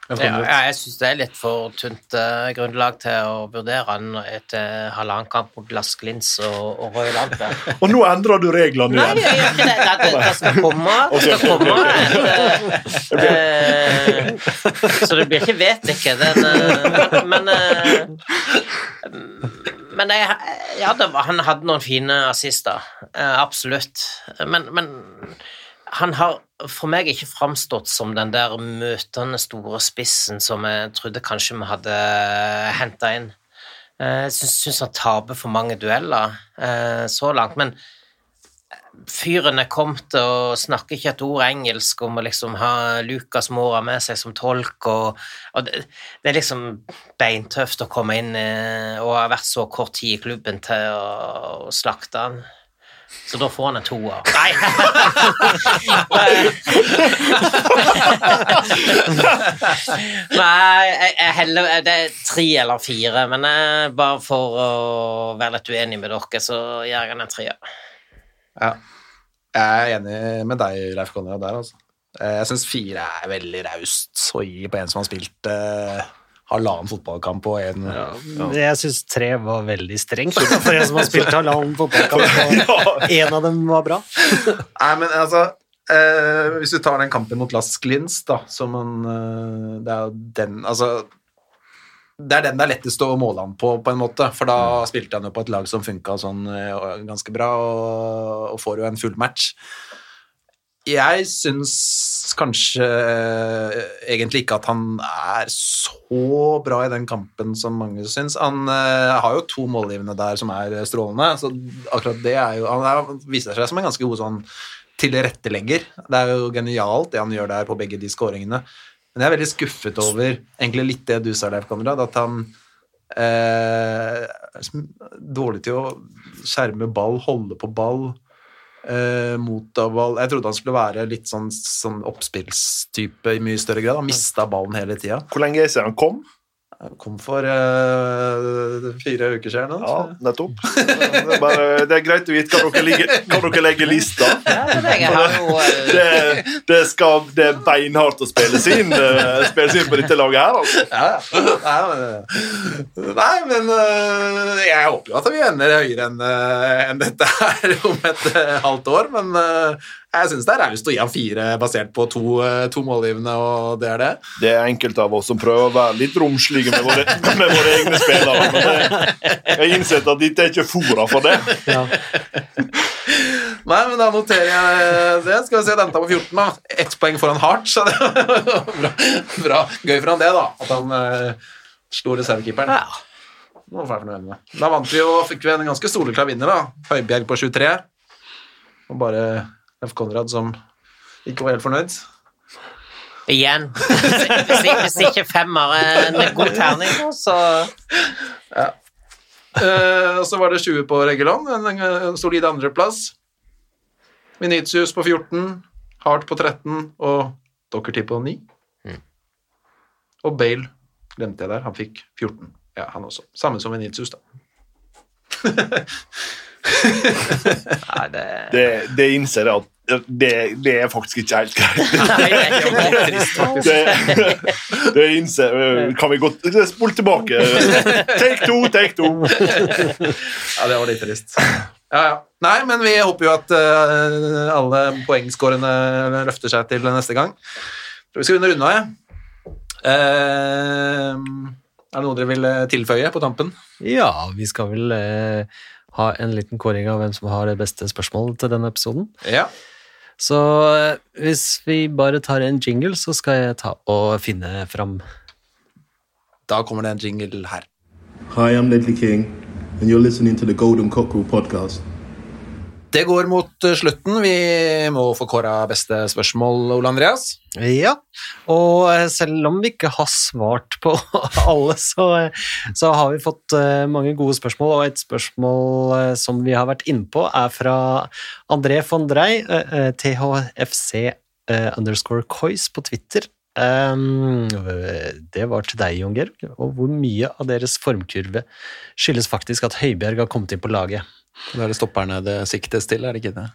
[SPEAKER 5] Ja, ja, jeg syns det er litt for tynt uh, grunnlag til å vurdere han etter halvannen kamp mot Glassglins Glins og, og Royal Antwerp. [LAUGHS]
[SPEAKER 7] Og nå endrer du reglene
[SPEAKER 5] Nei,
[SPEAKER 7] igjen!
[SPEAKER 5] jeg gjør ikke det. Det, det, det skal komme. [LAUGHS] Det skal komme et, uh, [LAUGHS] eh, Så det blir ikke vet ikke. Den, eh, men eh, men jeg, ja, det var, han hadde noen fine assister. eh, absolutt. Men, men han har for meg ikke framstått som den der møtende store spissen som jeg trodde kanskje vi hadde henta inn. Eh, Jeg syns, han taper for mange dueller eh, så langt, men fyren er kommet og snakker ikke et ord engelsk om å liksom ha Lucas Mora med seg som tolk, og, og det, det er liksom beintøft å komme inn eh, og ha vært så kort tid i klubben til å, å slakte han. Så da får han en toer. [LAUGHS] Nei Nei, jeg, jeg heller, det er tre eller fire, men jeg, bare for å være litt uenig med dere, så gjør jeg en treer.
[SPEAKER 4] Ja. Jeg er enig med deg, Leif Konrad, der, altså. Eh, Jeg syns fire er veldig raust å gi på en som har spilt eh, halvannen fotballkamp på en
[SPEAKER 6] Jeg syns tre var veldig strengt for en som har spilt [LAUGHS] halvannen fotballkamp, og en av dem var bra. [LAUGHS]
[SPEAKER 4] Nei, men altså eh, Hvis du tar den kampen mot Las Glins, da, som en eh, Det er jo den Altså det er den det er lettest å måle han på, på en måte, for da spilte han jo på et lag som funka sånn eh, ganske bra, og, og får jo en full match. Jeg syns kanskje eh, egentlig ikke at han er så bra i den kampen som mange syns. Han uh, har jo to målgivende der som er strålende, så akkurat det er jo Han er, viser seg som en ganske god sånn tilrettelegger. Det er jo genialt det han gjør der på begge de skåringene. Men jeg er veldig skuffet over egentlig litt det du sa, Leif Konrad, at han uh, er dårlig til å skjerme ball, holde på ball, eh, motta ball Jeg trodde han skulle være litt sånn, sånn oppspillstype i mye større grad. Han mista ballen hele tida.
[SPEAKER 7] Hvor lenge siden han kom?
[SPEAKER 4] Kom for uh, fire uker siden. nå,
[SPEAKER 7] Ja, nettopp. Det er, bare, det er greit å vite hva dere, legge, dere legger lista.
[SPEAKER 5] Eh, [LAUGHS]
[SPEAKER 7] Det, det, skal, det er beinhardt å spille sin. inn, eh, spille sin inn på dette laget her. Altså.
[SPEAKER 4] Ja, ja. Nei, men, jeg håper jo at vi ender høyere enn dette her om et halvt år, men jeg syns det er raust å gi ham fire basert på to, øh, to målgivende, og det er det.
[SPEAKER 7] Det er enkelte av oss som prøver å være litt romslige med våre, [LAUGHS] med våre egne spillere. Men det, jeg innsett at dette er ikke fora for det.
[SPEAKER 4] Nei, men da noterer jeg det. Skal vi se, den tar på 14, da. Ett poeng foran Hart, så det var [LAUGHS] bra, bra. Gøy for han det, da. At han uh, slo reservekeeperen.
[SPEAKER 5] ja.
[SPEAKER 4] Nå var jeg fornøyd med. Da vant vi jo, fikk vi en ganske soleklar vinner, da. Høibjerg på 23. Og bare Leif Konrad som ikke var helt fornøyd.
[SPEAKER 5] Igjen. Hvis, hvis ikke femmer er en god terning, så
[SPEAKER 4] Eh, og så var det 20 på Reggeland, en, en solid andreplass. Vinicius på 14, Hart på 13 og Dockerty på 9. Og Bale glemte jeg der, han fikk 14. Ja, han også. Samme som Vinicius, da.
[SPEAKER 5] Nei, det
[SPEAKER 7] Det, det innser jeg at det, det er faktisk ikke helt greit. [LAUGHS]
[SPEAKER 5] Det er.
[SPEAKER 7] Det, innser Kan vi godt Spol tilbake. Take two, take two.
[SPEAKER 4] Ja, det var litt trist. Ja, ja. Nei, men vi håper jo at uh, alle poengskårene løfter seg til neste gang. Tror vi skal begynne å runde av, jeg. Uh, er det noe dere vil eh, tilføye på tampen?
[SPEAKER 6] Ja, vi skal vel uh, ha en liten kåring av hvem som har det beste spørsmålet til denne episoden.
[SPEAKER 4] Ja.
[SPEAKER 6] Så eh, hvis vi bare tar en jingle, så skal jeg ta og finne fram
[SPEAKER 4] Da kommer det en jingle her.
[SPEAKER 3] Hi, I'm Ledley King, and you're listening to the Golden Cockerel podcast.
[SPEAKER 4] Det går mot eh, slutten. Vi må få kåra beste spørsmål, Ole Andreas.
[SPEAKER 6] Ja, og eh, selv om vi ikke har svart på [LAUGHS] alle, så, eh, så har vi fått mange gode spørsmål, og et spørsmål som vi har vært inne på, er fra André von Drey, THFC underscore Cois på Twitter. Um, det var til deg, Jon Georg. Og hvor mye av deres formkurve skyldes faktisk at Høibjerg har kommet inn på laget?
[SPEAKER 4] Det er det stopperne det siktes til, er det ikke det?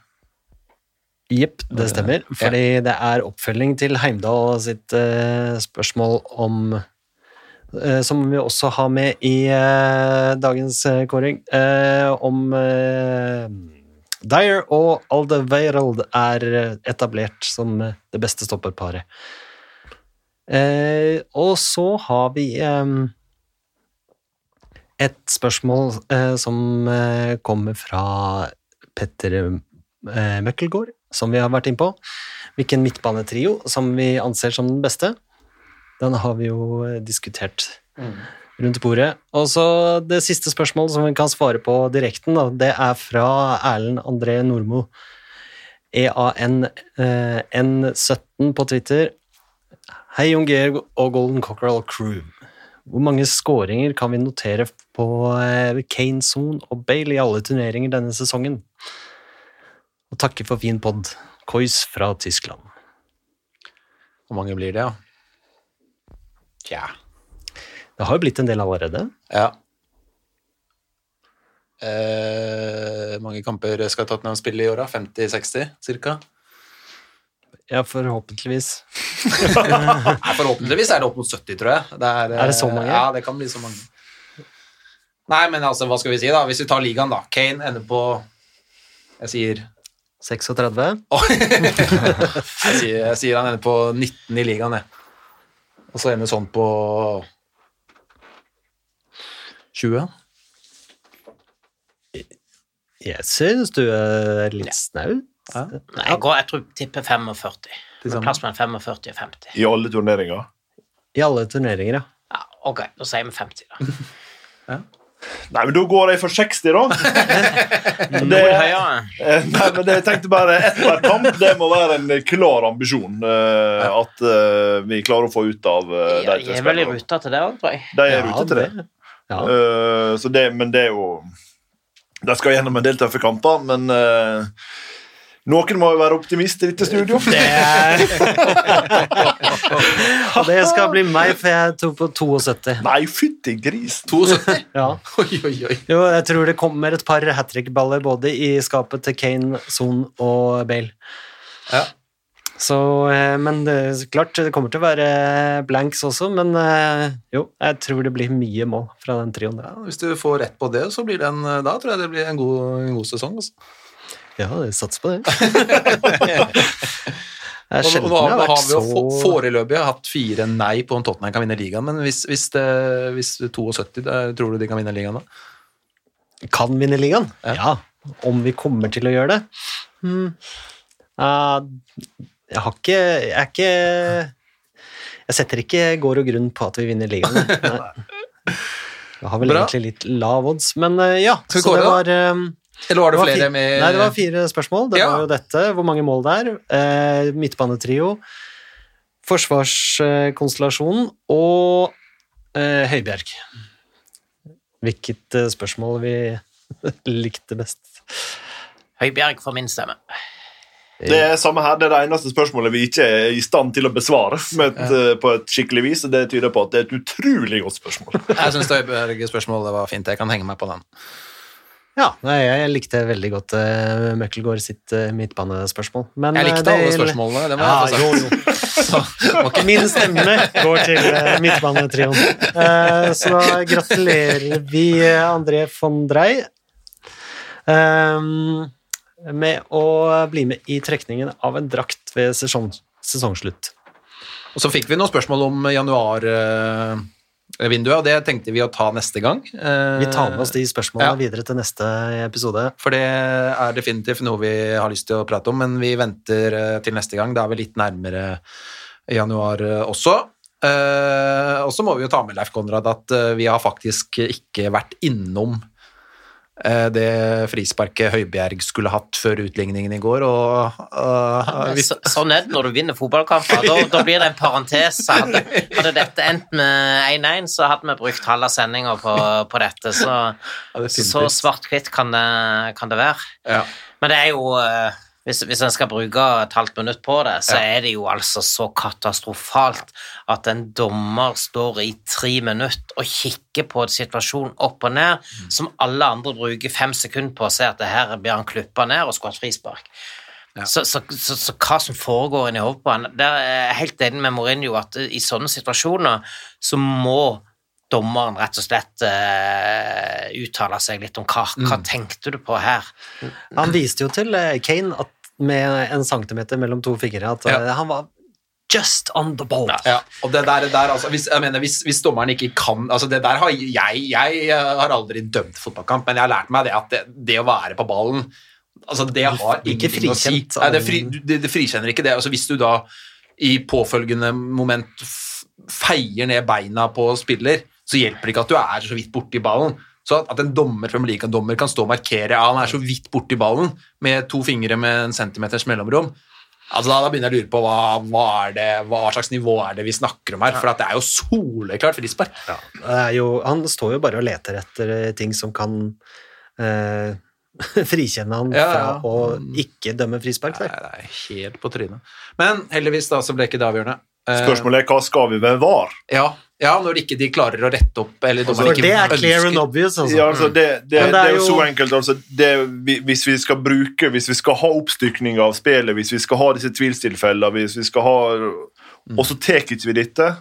[SPEAKER 6] Jepp, det stemmer. Fordi det er oppfølging til Heimdal sitt uh, spørsmål om uh, Som vi også har med i uh, dagens kåring, om Dyer og Aldeveireld er etablert som det beste stopperparet. Og så har vi eh, et spørsmål eh, som eh, kommer fra Petter eh, Møkkelgård, som vi har vært innpå. Hvilken midtbanetrio som vi anser som den beste. Den har vi jo eh, diskutert rundt bordet. Og så det siste spørsmålet som vi kan svare på direkten, da, det er fra Erlend André Nordmo. E EAN-N17 på Twitter. Hei, Jon Georg og Golden Cockerel Crew. Hvor mange skåringer kan vi notere på eh, Kane, Son og Bale i alle turneringer denne sesongen? Og takke for fin pod. Kois fra Tyskland.
[SPEAKER 4] Hvor mange blir det, ja? Tja.
[SPEAKER 6] Det har jo blitt en del allerede.
[SPEAKER 4] Ja. Eh, mange kamper skal Tottenham spille i åra? 50-60, cirka?
[SPEAKER 6] Ja, forhåpentligvis. [LAUGHS]
[SPEAKER 4] Nei, forhåpentligvis er det opp mot 70, tror jeg. Det er,
[SPEAKER 6] Er det så mange?
[SPEAKER 4] Ja, det kan bli så mange. Nei, men altså, hva skal vi si, da? Hvis vi tar ligaen, da. Kane ender på Jeg sier
[SPEAKER 6] 36. [LAUGHS]
[SPEAKER 4] Jeg sier, jeg sier han ender på 19 i ligaen, jeg. Og så ender sånn på 20.
[SPEAKER 6] Jeg syns du er litt
[SPEAKER 5] Nei, jeg, går, jeg tror tipper 45.
[SPEAKER 4] Til sammen.
[SPEAKER 5] Plass mellom 45 og 50.
[SPEAKER 7] I alle turneringer.
[SPEAKER 6] I alle turneringer, ja.
[SPEAKER 5] Ja, ok, da sier vi 50, da. [LAUGHS]
[SPEAKER 7] Nei, men da går jeg for 60, da. [LAUGHS] Det, eh, nei, men det, jeg tenkte bare ett per kamp. Det må være en klar ambisjon uh, at uh, vi klarer å få ut av uh, de tre
[SPEAKER 5] Jeg
[SPEAKER 7] De
[SPEAKER 5] er vel i
[SPEAKER 7] spillerne.
[SPEAKER 5] ruta til det òg, tror jeg.
[SPEAKER 7] De er i
[SPEAKER 6] Ja,
[SPEAKER 7] rute til det.
[SPEAKER 6] Ja.
[SPEAKER 7] Uh, så det, men det er jo De skal gjennom en del tøffe kamper, men eh, noen må jo være optimist i dette studio.
[SPEAKER 6] Det er... Og det skal bli meg, for jeg tok på 72.
[SPEAKER 7] Nei, fytti gris.
[SPEAKER 4] 72.
[SPEAKER 6] Ja. [LAUGHS]
[SPEAKER 4] Oi, oi, oi.
[SPEAKER 6] Jo, jeg tror det kommer et par hat trick-baller både i skapet til Kane, Son og Bale.
[SPEAKER 4] Ja.
[SPEAKER 6] Så, eh, men det, klart, det kommer til å være blanks også, men eh, jo, jeg tror det blir mye mål fra den trioen.
[SPEAKER 4] Ja, hvis du får rett på det, så blir det en, da tror jeg det blir en god, en god sesong. Altså.
[SPEAKER 6] Ja, jeg satser på det. [LAUGHS] Det er sjelden jeg
[SPEAKER 4] har,
[SPEAKER 6] har
[SPEAKER 4] har
[SPEAKER 6] vært så
[SPEAKER 4] foreløpig hatt fire nei på om Tottenham kan vinne ligaen, men hvis, hvis, det, hvis 72, da, tror du de kan vinne ligaen da?
[SPEAKER 6] Kan vinne ligaen?
[SPEAKER 4] Ja.
[SPEAKER 6] Ja. Om vi kommer til å gjøre det? Hmm. Uh, jeg har ikke Jeg er ikke Jeg setter ikke gård og grunn på at vi vinner ligaen. [LAUGHS] Nei. Jeg har vel
[SPEAKER 4] Bra.
[SPEAKER 6] egentlig litt lav odds, men uh, ja.
[SPEAKER 4] Skal vi
[SPEAKER 6] Så
[SPEAKER 4] kåre
[SPEAKER 6] det var eh,
[SPEAKER 4] Eller var det
[SPEAKER 6] det var
[SPEAKER 4] flere med
[SPEAKER 6] Nei, det var fire spørsmål. Det
[SPEAKER 4] Ja.
[SPEAKER 6] var jo dette. Hvor mange mål det er. Eh, midtbanetrio. Forsvarskonstellasjonen og eh, Høibjerg. Hvilket eh, spørsmål vi [LAUGHS] likte best?
[SPEAKER 5] Høibjerg får min stemme.
[SPEAKER 7] Det er samme her, det er det eneste spørsmålet vi ikke er i stand til å besvare med et, eh, på et skikkelig vis. og Det tyder på at det er et utrolig godt spørsmål.
[SPEAKER 4] Jeg syns Øyberg-spørsmålet var fint. Jeg kan henge meg på den.
[SPEAKER 6] Ja, jeg likte veldig godt uh, Møkkelgård sitt uh, midtbanespørsmål. Men,
[SPEAKER 4] Jeg
[SPEAKER 6] eh,
[SPEAKER 4] likte
[SPEAKER 6] det-
[SPEAKER 4] alle spørsmålene. Det må
[SPEAKER 6] Ja,
[SPEAKER 4] jeg få
[SPEAKER 6] jo,
[SPEAKER 4] sagt.
[SPEAKER 6] jo.
[SPEAKER 4] okay. [LAUGHS]
[SPEAKER 6] Min stemme [LAUGHS] går til uh, midtbanetrioen. Uh, så da gratulerer vi eh, André von Drey eh, med å bli med i trekningen av en drakt ved sesong, sesongslutt.
[SPEAKER 4] Og så fikk vi noen spørsmål om januarvinduet, og det tenkte vi å ta neste gang.
[SPEAKER 6] Vi tar med oss de spørsmålene
[SPEAKER 4] Ja.
[SPEAKER 6] videre til neste episode.
[SPEAKER 4] For det er definitivt noe vi har lyst til å prate om, men vi venter eh, til neste gang. Da er vi litt nærmere januar eh, også. Eh, og så må vi jo ta med Leif Konrad at eh, vi har faktisk ikke vært innom eh, det frisparket Høibjerg skulle hatt før utligningen i går, og uh, vi,
[SPEAKER 5] Så, sånn er det når du vinner fotballkamper. Da, da blir det en parentes. Hadde, hadde dette endt med 1-1, så hadde vi brukt halve sendinga på, på dette. Så,
[SPEAKER 4] definitivt.
[SPEAKER 5] så svart-hvitt kan, det- kan det være.
[SPEAKER 4] ja.
[SPEAKER 5] Men det er jo eh, hvis, hvis en skal bruke et halvt minutt på det, så er det jo altså så katastrofalt at en dommer står i tre minutter og kikker på en situasjon opp og ned, som alle andre bruker fem sekunder på å se at det her blir han klippa ned og skulle hatt frispark. Så, så, så, så hva som foregår inni hodet på han Der er jeg helt enig med Mourinho at i sånne situasjoner så må dommeren rett og slett uh, uttale seg litt om hva, hva tenkte du på her.
[SPEAKER 6] Han viste jo til eh, Kane at med en centimeter mellom to fingre at
[SPEAKER 4] Ja.
[SPEAKER 6] eh, han var just on the ball.
[SPEAKER 4] Ja, og det der, der altså, hvis, jeg mener, hvis, hvis dommeren ikke kan altså det der har jeg, jeg har aldri dømt fotballkamp, men jeg har lært meg det at det, det å være på ballen altså det har ingenting å si. Nei, det, fri, det, det frikjenner ikke det. Altså, hvis du da i påfølgende moment feier ned beina på spiller, så hjelper det ikke at du er så vidt borti ballen. Så at, en dommer, Premier League-dommer kan stå og markere ja, han er så vidt borti ballen med to fingre med en centimeters mellomrom, Altså, da, da begynner jeg å lure på hva, hva, det, hva slags nivå er det vi snakker om her. For det er jo soleklart frispark.
[SPEAKER 6] Det jo, han står jo bare og leter etter eh, ting som kan eh, [LAUGHS] frikjenne han
[SPEAKER 4] Ja,
[SPEAKER 6] fra å ikke dømme frispark.
[SPEAKER 4] Nei,
[SPEAKER 6] Der.
[SPEAKER 4] det er helt på trynet. Men heldigvis da, så ble ikke det avgjørende. Eh,
[SPEAKER 7] Spørsmålet er hva skal vi med VAR?
[SPEAKER 4] Ja, ja, når ikke de klarer å rette opp eller
[SPEAKER 7] Altså,
[SPEAKER 4] ikke
[SPEAKER 6] det er clear
[SPEAKER 4] ønsker-
[SPEAKER 6] and obvious, altså.
[SPEAKER 7] Ja, altså det, det,
[SPEAKER 6] det,
[SPEAKER 7] det, er jo
[SPEAKER 6] jo-
[SPEAKER 7] så enkelt. Altså, det, hvis vi skal bruke Hvis vi skal ha oppstykning av spillet, hvis vi skal ha disse tvilstilfellene, hvis vi skal ha Og så tar ikke vi dette,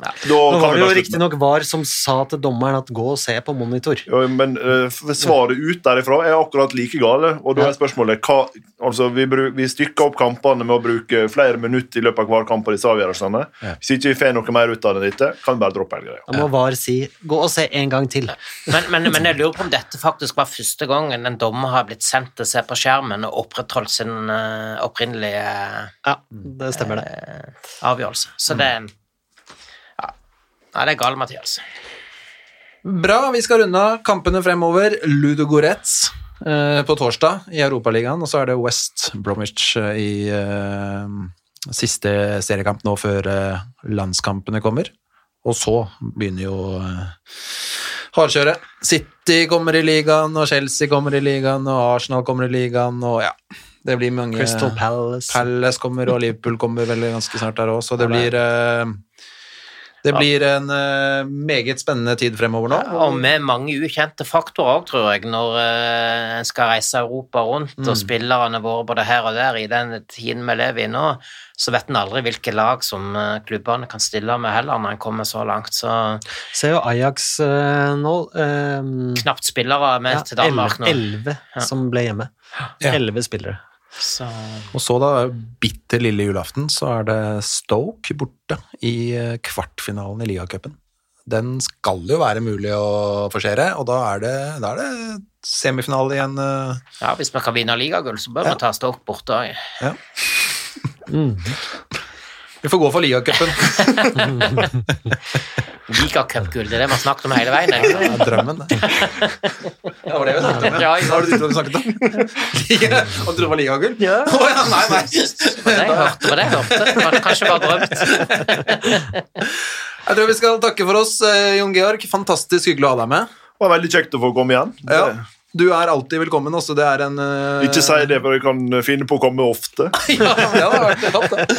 [SPEAKER 7] da
[SPEAKER 6] Nå
[SPEAKER 7] kan
[SPEAKER 6] var det jo riktignok VAR som sa til dommeren at gå og se på monitor.
[SPEAKER 7] Ja, men uh, svaret ut derifra er akkurat like gale. Og da er spørsmålet hva, altså Vi, vi stykker opp kampene med å bruke flere minutter i løpet av hver kamp på disse avgjørelsene. Hvis ikke vi får noe mer ut av dette, kan vi bare droppe hele greia.
[SPEAKER 6] Da må VAR si gå og se en gang til.
[SPEAKER 5] Men, men, men jeg lurer på om dette faktisk var første gangen en dommer har blitt sendt til å se på skjermen og opprettholdt sin uh, opprinnelige
[SPEAKER 6] Ja, det stemmer det.
[SPEAKER 5] Uh, avgjørelse. Så det er en ja. Nei, det er galt, Mathias.
[SPEAKER 4] Bra, vi skal runde av kampene fremover. Ludogorets eh, på torsdag i Europaligaen, og så er det West Bromwich eh, i eh, siste seriekamp nå før eh, landskampene kommer. Og så begynner jo eh, hardkjøret. City kommer i ligaen, og Chelsea kommer i ligaen, og Arsenal kommer i ligaen, og ja. Det blir mange
[SPEAKER 6] Crystal Palace.
[SPEAKER 4] Palace kommer, og Liverpool kommer vel ganske snart der òg, så det blir eh, Det blir en uh, meget spennende tid fremover nå.
[SPEAKER 5] Og med mange ukjente faktorer tror jeg, når uh, en skal reise Europa rundt, og spillerne våre både her og der i den tiden vi lever i nå, så vet en aldri hvilke lag som uh, klubbene kan stille med heller, når en kommer så langt. Så
[SPEAKER 6] Ser jo Ajax nå
[SPEAKER 5] knapt spillere med
[SPEAKER 6] ja,
[SPEAKER 5] til Danmark nå.
[SPEAKER 6] Elleve som ble hjemme.
[SPEAKER 4] Ja.
[SPEAKER 6] Elleve spillere.
[SPEAKER 5] Så
[SPEAKER 4] Og så, da, bitter lille julaften, så er det Stoke borte i eh, kvartfinalen i ligacupen. Den skal jo være mulig å forsere, og da er det, da er det semifinale igjen. eh,
[SPEAKER 5] ja, hvis man kan vinne ligagull, så bør
[SPEAKER 4] Ja.
[SPEAKER 5] man ta Stoke borte òg.
[SPEAKER 4] Ja. [LAUGHS] Vi får gå for ligacupen. [LAUGHS]
[SPEAKER 5] Ligacupgull, det er det vi har snakket om hele veien.
[SPEAKER 4] Det er drømmen, det. Ja, det var det vi snakket om,
[SPEAKER 5] Ja,
[SPEAKER 4] ja. Hva var det du trodde vi snakket om? Du trodde det var ligagull?
[SPEAKER 5] Ja.
[SPEAKER 4] Oh, ja, nei, nei.
[SPEAKER 5] Det jeg hørte, på det jeg hørte. Det var kanskje bare drømt. [LAUGHS]
[SPEAKER 4] Jeg tror vi skal takke for oss, eh, Jon Georg. Fantastisk hyggelig å ha deg med.
[SPEAKER 7] Det var veldig kjekt å få komme igjen.
[SPEAKER 4] Ja. Du er alltid velkommen også. Det er en uh...
[SPEAKER 7] Ikke si det, for jeg kan finne på å komme ofte. [LAUGHS]
[SPEAKER 4] ja, det hadde vært det.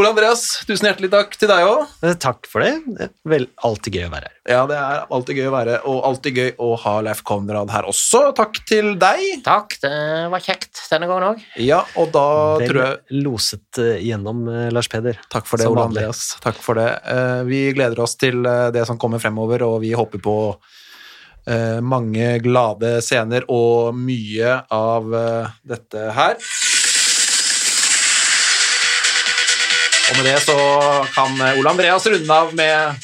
[SPEAKER 4] Ole Andreas, tusen hjertelig takk til deg òg.
[SPEAKER 6] Eh, Takk for det. Det er vel alltid gøy å være her.
[SPEAKER 4] Ja, det er alltid gøy å være, og alltid gøy å ha Leif Konrad her også. Takk til deg.
[SPEAKER 5] Takk, det var kjekt denne gangen òg.
[SPEAKER 4] Ja, og da tror jeg
[SPEAKER 6] Vel loset eh, gjennom Lars Peder.
[SPEAKER 4] Takk for det,
[SPEAKER 6] Som
[SPEAKER 4] Ole. Andreas. Takk for det. Uh, Vi gleder oss til det som kommer fremover, og vi håper på mange glade scener og mye av eh, dette her. Og med det så kan eh, Ole Andreas runde av med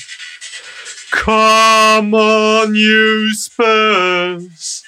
[SPEAKER 7] Come on, you Spurs!